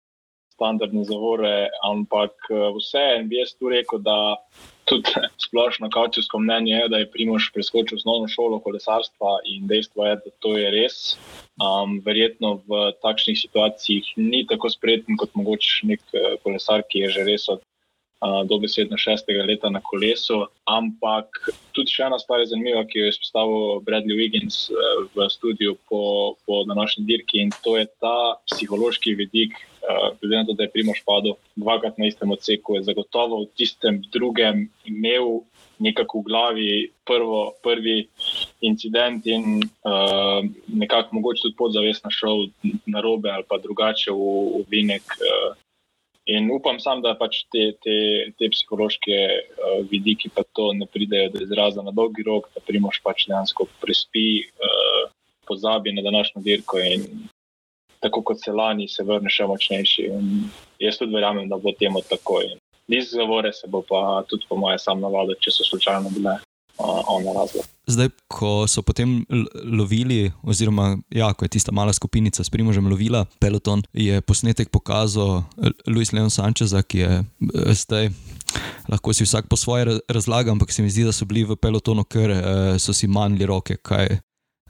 standardne zavore, ampak eh, vse en bi jaz tu rekel, da tudi splošno kaučevsko mnenje je, da je Primoš preskočil osnovno šolo kolesarstva in dejstvo je, da to je res. Um, verjetno v takšnih situacijah ni tako spreten kot mogoče nek eh, kolesar, ki je že res od dobesedno šestega leta na kolesu. Ampak tudi še ena stvar je zanimiva, ki jo je izpostavil Bradley Wiggins v studiu po, po današnji dirki in to je ta psihološki vidik. Glede na to, da je Primoš padel dvakrat na istem odseku, je zagotovo v tistem drugem imel nekako v glavi prvo, prvi incident in uh, nekako mogoče tudi podzavestno šel na robe ali pa drugače v, v vinek. Uh, In upam sam, da pač te, te, te psihološke uh, vidiki pa to ne pridejo do izraza na dolgi rok, da primoš pač dejansko prespi, uh, pozabi na današnjo dirko in tako kot se lani, se vrne še močnejši. In jaz tudi verjamem, da bo temu tako. Iz zavore se bo pa tudi po moje sam navadil, če so slučajno bile ona razlog. Zdaj, ko so potem lovili, oziroma ja, ko je tista mala skupinica s primožem lovila peloton, je posnetek pokazal Luis Leon Sanchez, ki je eh, zdaj. Lahko si vsak po svoje razlaga, ampak se mi zdi, da so bili v pelotonu, ker eh, so si manjli roke, kaj,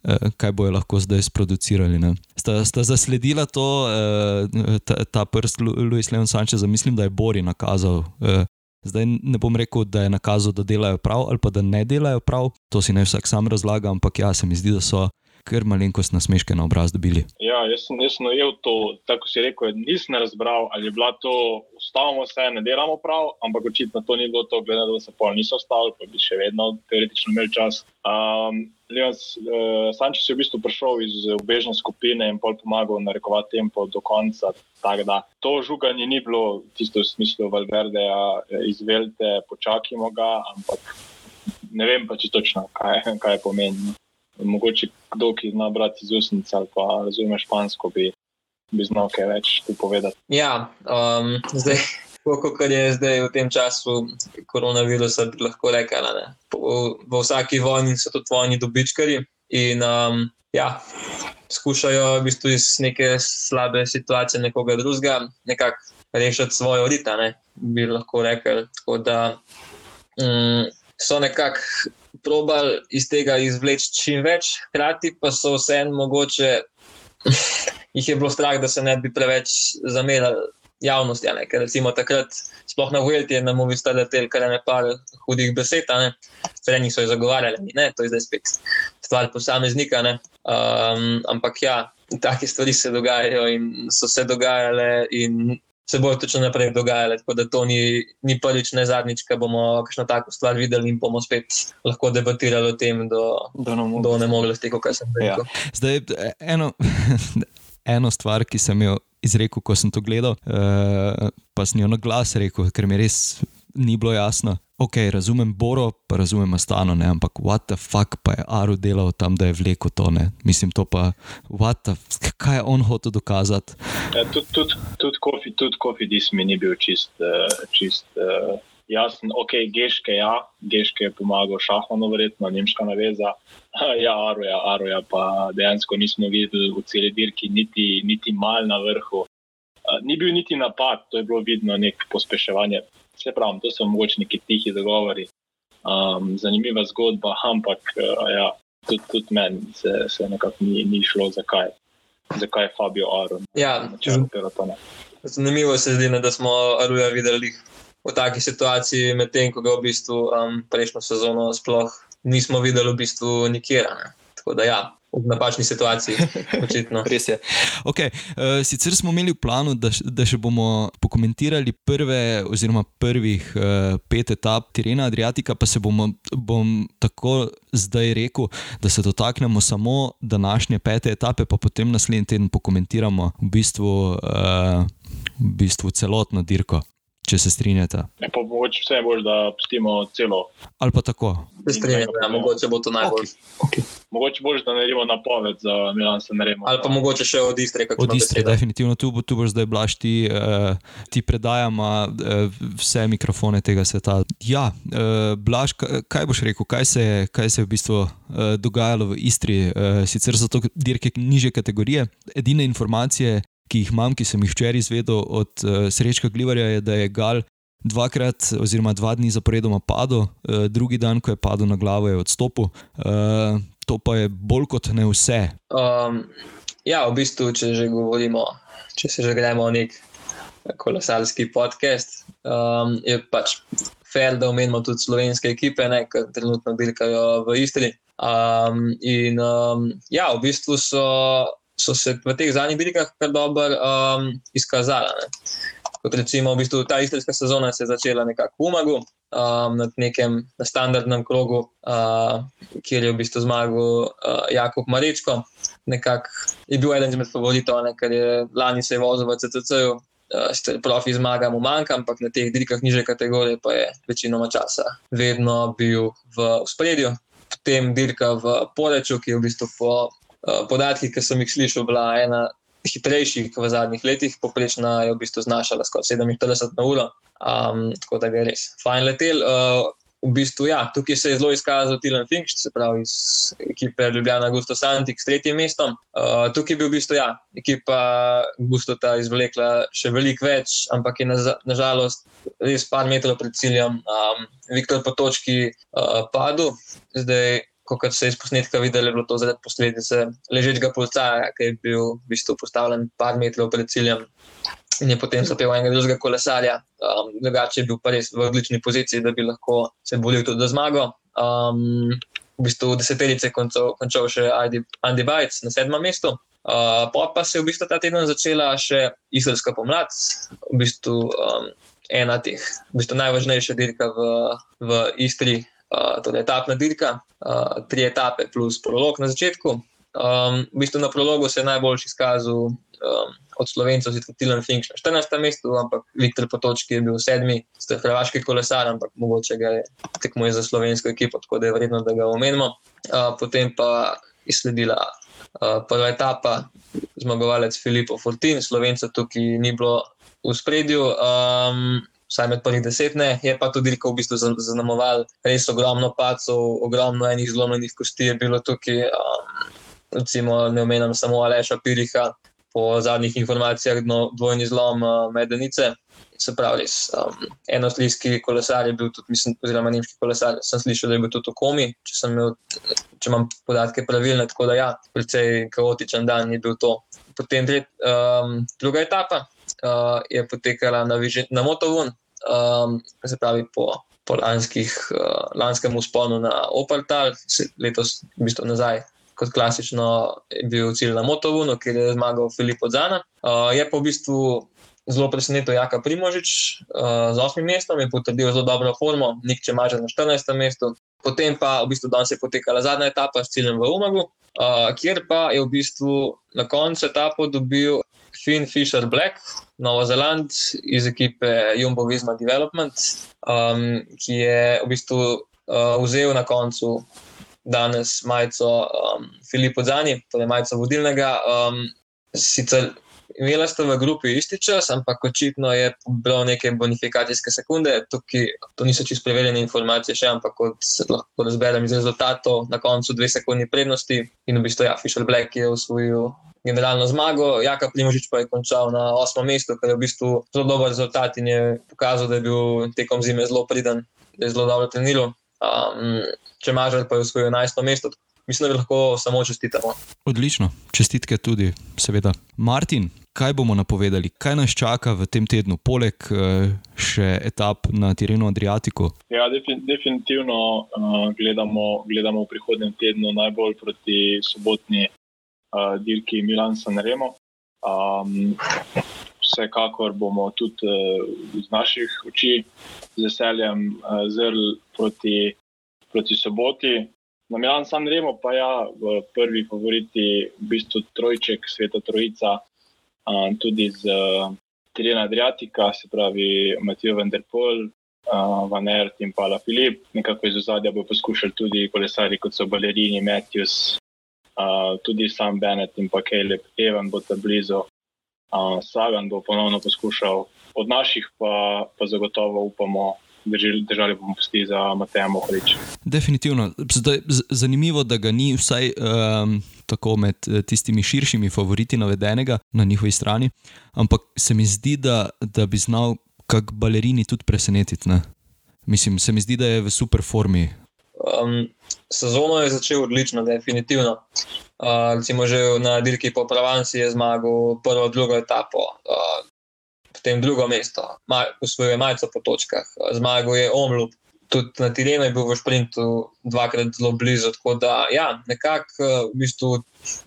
eh, kaj bojo lahko zdaj sproducirali. Sta, sta zasledila to, ta, ta prst Luis Leon Sanchez, mislim, da je Bori nakazal Zdaj ne bom rekel, da je nakazal, da delajo prav ali pa da ne delajo prav, to si naj vsak sam razlaga, ampak ja, se mi zdi, da so kar malenkost nasmeške na obraz dobili. Ja, jaz sem, jaz sem najel to, tako si rekel, nisem razbral, ali je bila to, ustavimo se, ne delamo prav, ampak očitno to ni bilo to, glede da se pol niso ustavili, pa bi še vedno teoretično imeli čas. Um, Leon uh, Sančes je v bistvu prišel iz obežne skupine in pol pomagal narekovati tempo do konca. Da, to žuganje ni bilo tisto v smislu Valverde, izvelte, počakajmo ga, ampak ne vem pa če točno, kaj, kaj pomeni mogoče kdo, ki zna brati iz usnic ali pa razume špansko, bi, bi znal kaj več tu povedati. Ja, um, zdaj. Kot je zdaj v tem času koronavirusa, bi lahko rekel, da v vsaki vojni so tudi vojni dobičkari in um, ja, skušajo v bistvu iz neke slabe situacije nekoga drugega nekako rešiti svojo rita, ne, bi lahko rekel. Tako da um, so nekako probali iz tega izvleči čim več, hkrati pa so vseeno mogoče, jih je bilo strah, da se ne bi preveč zamerali javnosti. Ne? Ker recimo takrat, sploh na Vuelti, je na movi stale tel, kar je nekaj hudih besed, sprejni so jih zagovarjali, ne, to je zdaj spet stvar posameznika. Um, ampak ja, take stvari se dogajajo in so se dogajale. In se bo točno naprej dogajalo. Tako da to ni, ni prvič, ne zadnjič, ko bomo kakšno tako stvar videli in bomo spet lahko debatirali o tem, do, do ne mogli tega, kar sem rekel. Ja. Zdaj, eno, eno stvar, ki sem jo izrekel, ko sem to gledal, uh, pa sem jo na glas rekel, ker mi res ni bilo jasno. Ok, razumem Boro, pa razumem Astano, ne? ampak what the fuck pa je Aru delal tam, da je vlekel to. Ne? Mislim, to pa, the, kaj je on hotel dokazati. Ja, tudi tud, tud kofi, tudi kofi, dis mi ni bil čist, uh, čist uh, jasen. Ok, geške, ja, geške je pomagal šahmano, verjetno, nemška naveza. ja, Aru, ja, Aru, ja, pa dejansko nismo videli v celi dirki, niti, niti mal na vrhu. Uh, ni bil niti napad, to je bilo vidno nek pospeševanje se pravi, to so mogoče neki tihi dogovori, um, zanimiva zgodba, ampak uh, ja, tudi, tudi meni se, se nekako ni, ni šlo, zakaj, zakaj je Fabio Aron. Ja, zanimivo se zdi, ne, da smo Aruja videli v taki situaciji, medtem ko ga v bistvu um, prejšnjo sezono sploh nismo videli v bistvu nikjer. Tako da ja, v napačni situaciji. Res je. Okay. Uh, sicer smo imeli v planu, da, da še bomo pokomentirali prve, oziroma prvih uh, pet etap terena Adriatika, pa se bomo bom tako zdaj rekel, da se dotaknemo samo današnje pete etape, pa potem naslednji teden pokomentiramo v bistvu, uh, v bistvu celotno dirko če se strinjate. Mogoče vse boš, da pustimo celo. Ali pa tako. Se strinjate, ja, mogoče bo to najbolj. Okay. Okay. Mogoče boš, da naredimo napoved za Milan, se naredimo. Ali pa mogoče še od Istre, kako od Istre. Definitivno tu, tu boš zdaj blaš ti, uh, ti predajama uh, vse mikrofone tega sveta. Ja, uh, blaš, kaj boš rekel, kaj se, kaj se je v bistvu uh, dogajalo v Istri, uh, sicer so to dirke niže kategorije. Edine informacije, ki jih imam, ki sem jih včeraj izvedel od uh, Srečka Glivarja, je, da je Gal dvakrat, oziroma dva dni zaporedoma padel, uh, drugi dan, ko je padel na glavo, je odstopil. Uh, to pa je bolj kot ne vse. Um, ja, v bistvu, če že govorimo, če se že gremo nek kolesarski podcast, um, je pač fair, da omenimo tudi slovenske ekipe, ki trenutno dirkajo v Istri. Um, in um, ja, v bistvu so so se v teh zadnjih dirkah kar dobro um, izkazala. Ne. Kot recimo, v bistvu, ta istrska sezona se je začela nekako v Umagu, um, na nekem na standardnem krogu, uh, kjer je v bistvu zmagal uh, Jakob Marečko. Nekak je bil eden izmed favoritov, ne, ker je lani se je vozil v CCC-ju, uh, profi zmaga mu manjka, ampak na teh dirkah niže kategorije pa je večinoma časa vedno bil v spredju. Potem dirka v Poreču, ki je v bistvu po podatki, ki sem jih slišal, bila ena hitrejših v zadnjih letih, poprečna je v bistvu znašala skoraj 47 na uro, um, tako da je res fajn letel. Uh, v bistvu, ja, tukaj se je zelo izkazal Tilan Finch, se pravi iz ekipe Ljubljana Gusto Santik s tretjim mestom. Uh, tukaj bi v bistvu, ja, ekipa Gusto ta izvlekla še veliko več, ampak je nažalost na res par metrov pred ciljem um, Viktor po točki uh, padel. Zdaj, kot se je iz posnetka videlo, je bilo to zaradi posledice ležečega policaja, ki je bil v bistvu postavljen par metrov pred ciljem in je potem zapel enega drugega kolesarja. Um, drugače je bil pa res v odlični poziciji, da bi lahko se boril tudi za zmago. Um, v bistvu deseterice končal, končal še Andy Bajc na sedmem mestu. Uh, pa se je v bistvu ta teden začela še islamska pomlad, v bistvu um, ena teh, v bistvu najvažnejša dirka v, v Istri, uh, torej etapna dirka, uh, tri etape plus prolog na začetku. Um, v bistvu na prologu se je najboljši izkazal um, od slovencev, zelo Tilan Fink na 14. mestu, ampak Viktor Potočki je bil sedmi, ste hrvaški kolesar, ampak mogoče ga je tekmuje za slovensko ekipo, tako da je vredno, da ga omenimo. Uh, potem pa je sledila uh, prva etapa, zmagovalec Filipo Fortin, slovenca tukaj ni bilo v spredju. Um, vsaj med prvih deset, ne. je pa tudi rekel, v bistvu zaznamoval res ogromno pacov, ogromno enih zlomljenih kosti je bilo tukaj. Um, recimo, ne omenjam samo Aleša Piriha, po zadnjih informacijah, no, dvojni zlom uh, medenice. Se pravi, um, en avstrijski kolesar je bil tudi, mislim, oziroma nemški kolesar, sem slišal, da je bil tudi v komi, če, imel, če imam podatke pravilne, tako da ja, precej kaotičen dan je bil to. Potem tret, um, druga etapa, uh, je potekala na, na Motovun, um, se pravi po, po lanskih, uh, lanskem usponu na Opaltal, letos v bistvu nazaj. Kot klasično je bil cilj na Motovunu, kjer je zmagal Filip Odzana. Uh, je pa v bistvu zelo presenetil Jaka Primožič uh, z osmim mestom in potrdil zelo dobro formo, nik če maže na 14. mestu. Potem pa v bistvu danes je potekala zadnja etapa s ciljem v Umagu, uh, kjer pa je v bistvu na koncu etapo dobil Finn Fisher Black, Novo Zeland iz ekipe Jumbo Visma Development, um, ki je v bistvu uh, vzel na koncu danes majico um, Filipa Zani, torej majico vodilnega. Um, sicer imela sta v grupi isti čas, ampak očitno je bilo neke bonifikacijske sekunde. Tukaj, to niso čisto preverjene informacije, še, ampak kot se lahko razberem iz rezultatov, na koncu dve sekundi prednosti in v bistvu, ja, Fisher Black je usvojil. Generalno zmago, Jaka Primožič pa je končal na osmem mestu, kar je v bistvu zelo dober rezultat in je pokazal, da je bil tekom zime zelo priden, da je zelo dobro treniral. Um, če Mažar pa je usvojil 11. mesto, mislim, da lahko samo čestitamo. Odlično, čestitke tudi, seveda. Martin, kaj bomo napovedali, kaj nas čaka v tem tednu, poleg uh, še etap na Tirenu Adriatiku? Ja, definitivno uh, gledamo, gledamo v prihodnem tednu najbolj proti sobotni uh, dirki Milan-San Remo. Um, vsekakor bomo tudi uh, z naših oči z veseljem uh, zrli proti, proti soboti. Na Milan San Remo pa ja, prvi favoriti, v bistvu trojček, sveta trojica, um, tudi z uh, Tirena Adriatika, se pravi Matijo Venderpol, uh, Van Ert in pa La Filip. Nekako iz ozadja bo poskušali tudi kolesari, kot so Balerini, Matthews, uh, tudi sam Bennett in pa Caleb Evan bo tam blizu. Uh, Sagan bo ponovno poskušal, od naših pa, pa zagotovo upamo držali bomo pusti za Mateja Mohorič. Definitivno. Zdaj, zanimivo, da ga ni vsaj um, tako med eh, tistimi širšimi favoriti navedenega na njihovi strani, ampak se mi zdi, da, da bi znal kak balerini tudi presenetiti. Ne? Mislim, se mi zdi, da je v super formi. Um, sezono je začel odlično, definitivno. Uh, recimo že na dirki po Pravanci je zmagal prvo, drugo etapo. Uh, potem drugo mesto, usvojil je majico po točkah, zmagal je Omlup, tudi na Tirenu je bil v sprintu dvakrat zelo blizu. Tako da, ja, nekako v bistvu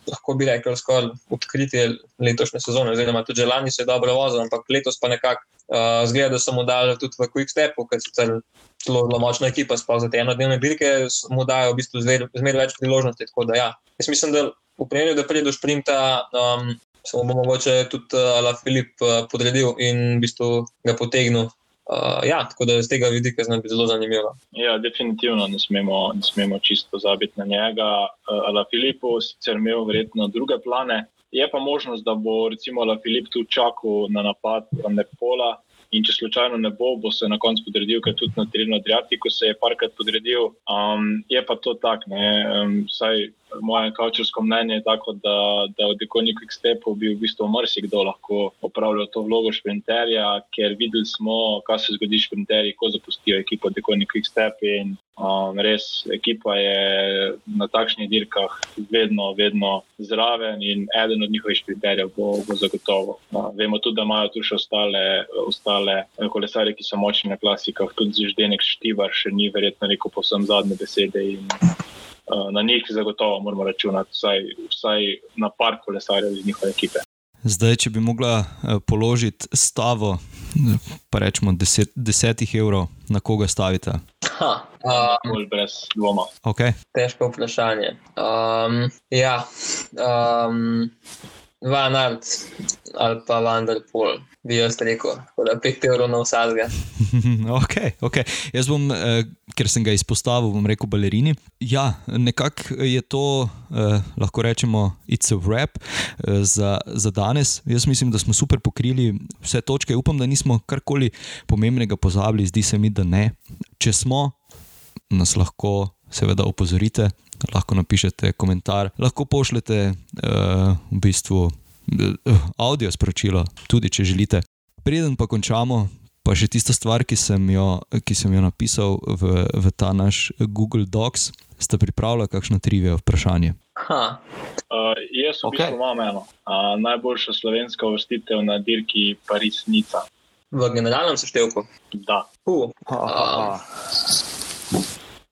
lahko bi rekel, skoraj odkritje letošnje sezone, oziroma tudi lani se je dobro vozil, ampak letos pa nekako uh, zgleda, da so mu dali tudi v Quick Stepu, ker so zelo, zelo močna ekipa, sploh za te enodnevne bilke, mu dajo v bistvu zmeraj več priložnosti. Tako da, ja, jaz mislim, da v primeru, da pride do sprinta. Um, se mu bo mogoče tudi uh, Ala Filip uh, podredil in v bistvu ga potegnil. Uh, ja, tako da z tega vidika zelo zanimivo. Ja, definitivno ne smemo, ne smemo čisto zabiti na njega. Uh, Ala Filipu sicer imel verjetno druge plane. Je pa možnost, da bo recimo Ala Filip tu čakal na napad Nepola. In če slučajno ne bo, bo se na koncu podredil, ker tudi na terenu Adriatiku se je parkrat podredil. Um, je pa to tako, um, vsaj moje kaučersko mnenje je tako, da, da od dekonih Quickstepov bi v bistvu marsikdo lahko opravljal to vlogo šprinterja, ker videli smo, kaj se zgodi šprinterji, ko zapustijo ekipo dekonih Quickstep in um, res ekipa je na takšnih dirkah vedno, vedno zraven in eden od njihovih šprinterjev bo, bo zagotovo. No, vemo tudi, da imajo tu še ostale, ostale kolesarje, ki so močni na klasikah, tudi Zždenek Štivar še ni verjetno rekel posem zadnje besede. In, na njih zagotovo moramo računati, vsaj, vsaj na par kolesarjev iz njihove ekipe. Zdaj, če bi mogla eh, položiti stavo, pa rečemo deset, desetih evrov, na koga stavite? Ha, um, brez dvoma. Okay. Težko vprašanje. Um, ja, um, Van Art ali pa Vanderpool bi jaz rekel, da je 5 evrov na vsakega. ok, ok. Jaz bom, eh, ker sem ga izpostavil, bom rekel balerini. Ja, nekako je to, eh, lahko rečemo, it's a wrap eh, za, za danes. Jaz mislim, da smo super pokrili vse točke. Upam, da nismo karkoli pomembnega pozabili, zdi se mi, da ne. Če smo, nas lahko seveda opozorite. Lahko napišete komentar, lahko pošljete uh, v bistvu audio sporočilo, tudi če želite. Preden pa končamo, pa še tista stvar, ki sem jo, ki sem jo napisal v, v ta naš Google Docs, ste pripravljali kakšno trivijo vprašanje? Uh, jaz v okay. bistvu imam eno. Uh, najboljša slovenska vrstitev na dirki Paris-Nica. V generalnem seštevku? Da. Uh, uh,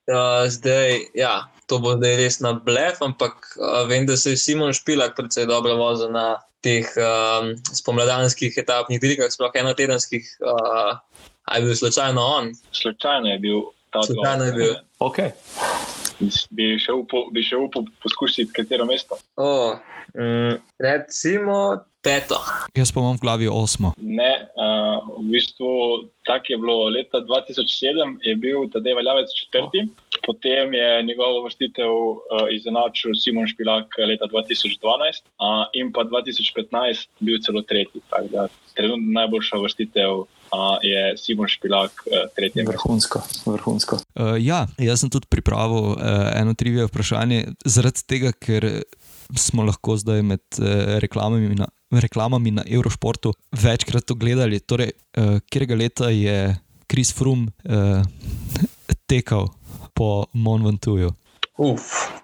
uh, zdaj, ja to bo zdaj res na blef, ampak uh, vem, da se je Simon Špilak predvsej dobro vozil na teh um, spomladanskih etapnih dirkah, sploh enotedenskih. Uh, Ali je bil slučajno on? Slučajno je bil ta odgovor. Slučajno je bil. Okay. Bi še upal upo poskusiti, katero mesto? Oh, mm, recimo peto. Jaz pa imam v glavi osmo. Ne, uh, v bistvu tako je bilo leta 2007, je bil Tadej Valjavec četrti. Potem je njegovo vrstitev uh, izenačil Simon Špilak leta 2012 uh, in pa 2015 bil celo tretji. Trenutno najboljša vrstitev uh, je Simon Špilak, uh, tretji. Vrhunsko. vrhunsko. Uh, ja, jaz sem tudi pripravil uh, eno trivijo vprašanje, zaradi tega, ker smo lahko zdaj med uh, reklamami, na, reklamami na Eurošportu večkrat to gledali. Torej, uh, kjerega leta je Kris Frum uh, tekal po Monventuju? Uf,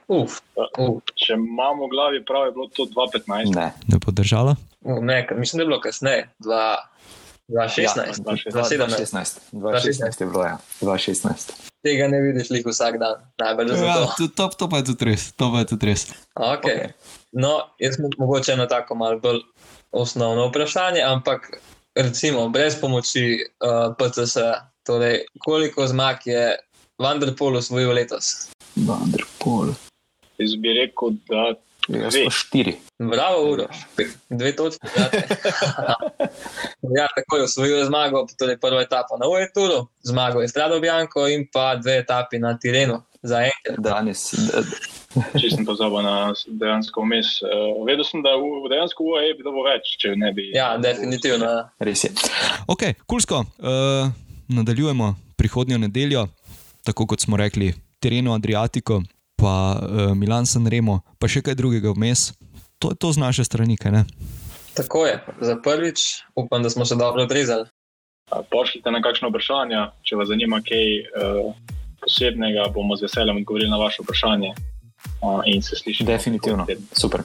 uf, uf. Če imamo v glavi prav, je bilo to 2015. Ne, Ne bo držala? Uh, ne, mislim, da je bilo kasneje, dva- 2016, Ja, 2017. 2016. 2016 je bilo, ja. 2016. Tega ne vidiš lik vsak dan, najbolj zato. Ja, to, to, to pa je tudi res. To pa je tudi res. Okay. No, jaz imam mogoče eno tako malo bolj osnovno vprašanje, ampak recimo brez pomoči uh, PCS, torej koliko zmag je Vanderpool osvojil letos? Vanderpool. Jaz bi rekel, da Jaz Dve. pa štiri. Bravo, Uroš, dve točke. ja, tako je osvojil zmago, torej prvo etapo na Ueturu, zmago je Strado Bianco in pa dve etapi na Tirenu za enkrat. Danes, če sem pozabil na dejansko vmes. Uh, vedel sem, da v dejansko UAE bi bilo več, če ne bi. Ja, definitivno. res je. Ok, kulsko. Uh, nadaljujemo prihodnjo nedeljo, tako kot smo rekli, Tereno Adriatico, pa uh, Milan San Remo, pa še kaj drugega vmes. To je to z naše strani, kaj ne? Tako je, za prvič upam, da smo se dobro odrezali. Pošljite na kakšno vprašanje, če vas zanima kaj uh, posebnega, bomo z veseljem odgovorili na vaše vprašanje. Uh, in se slišimo. Definitivno. Super.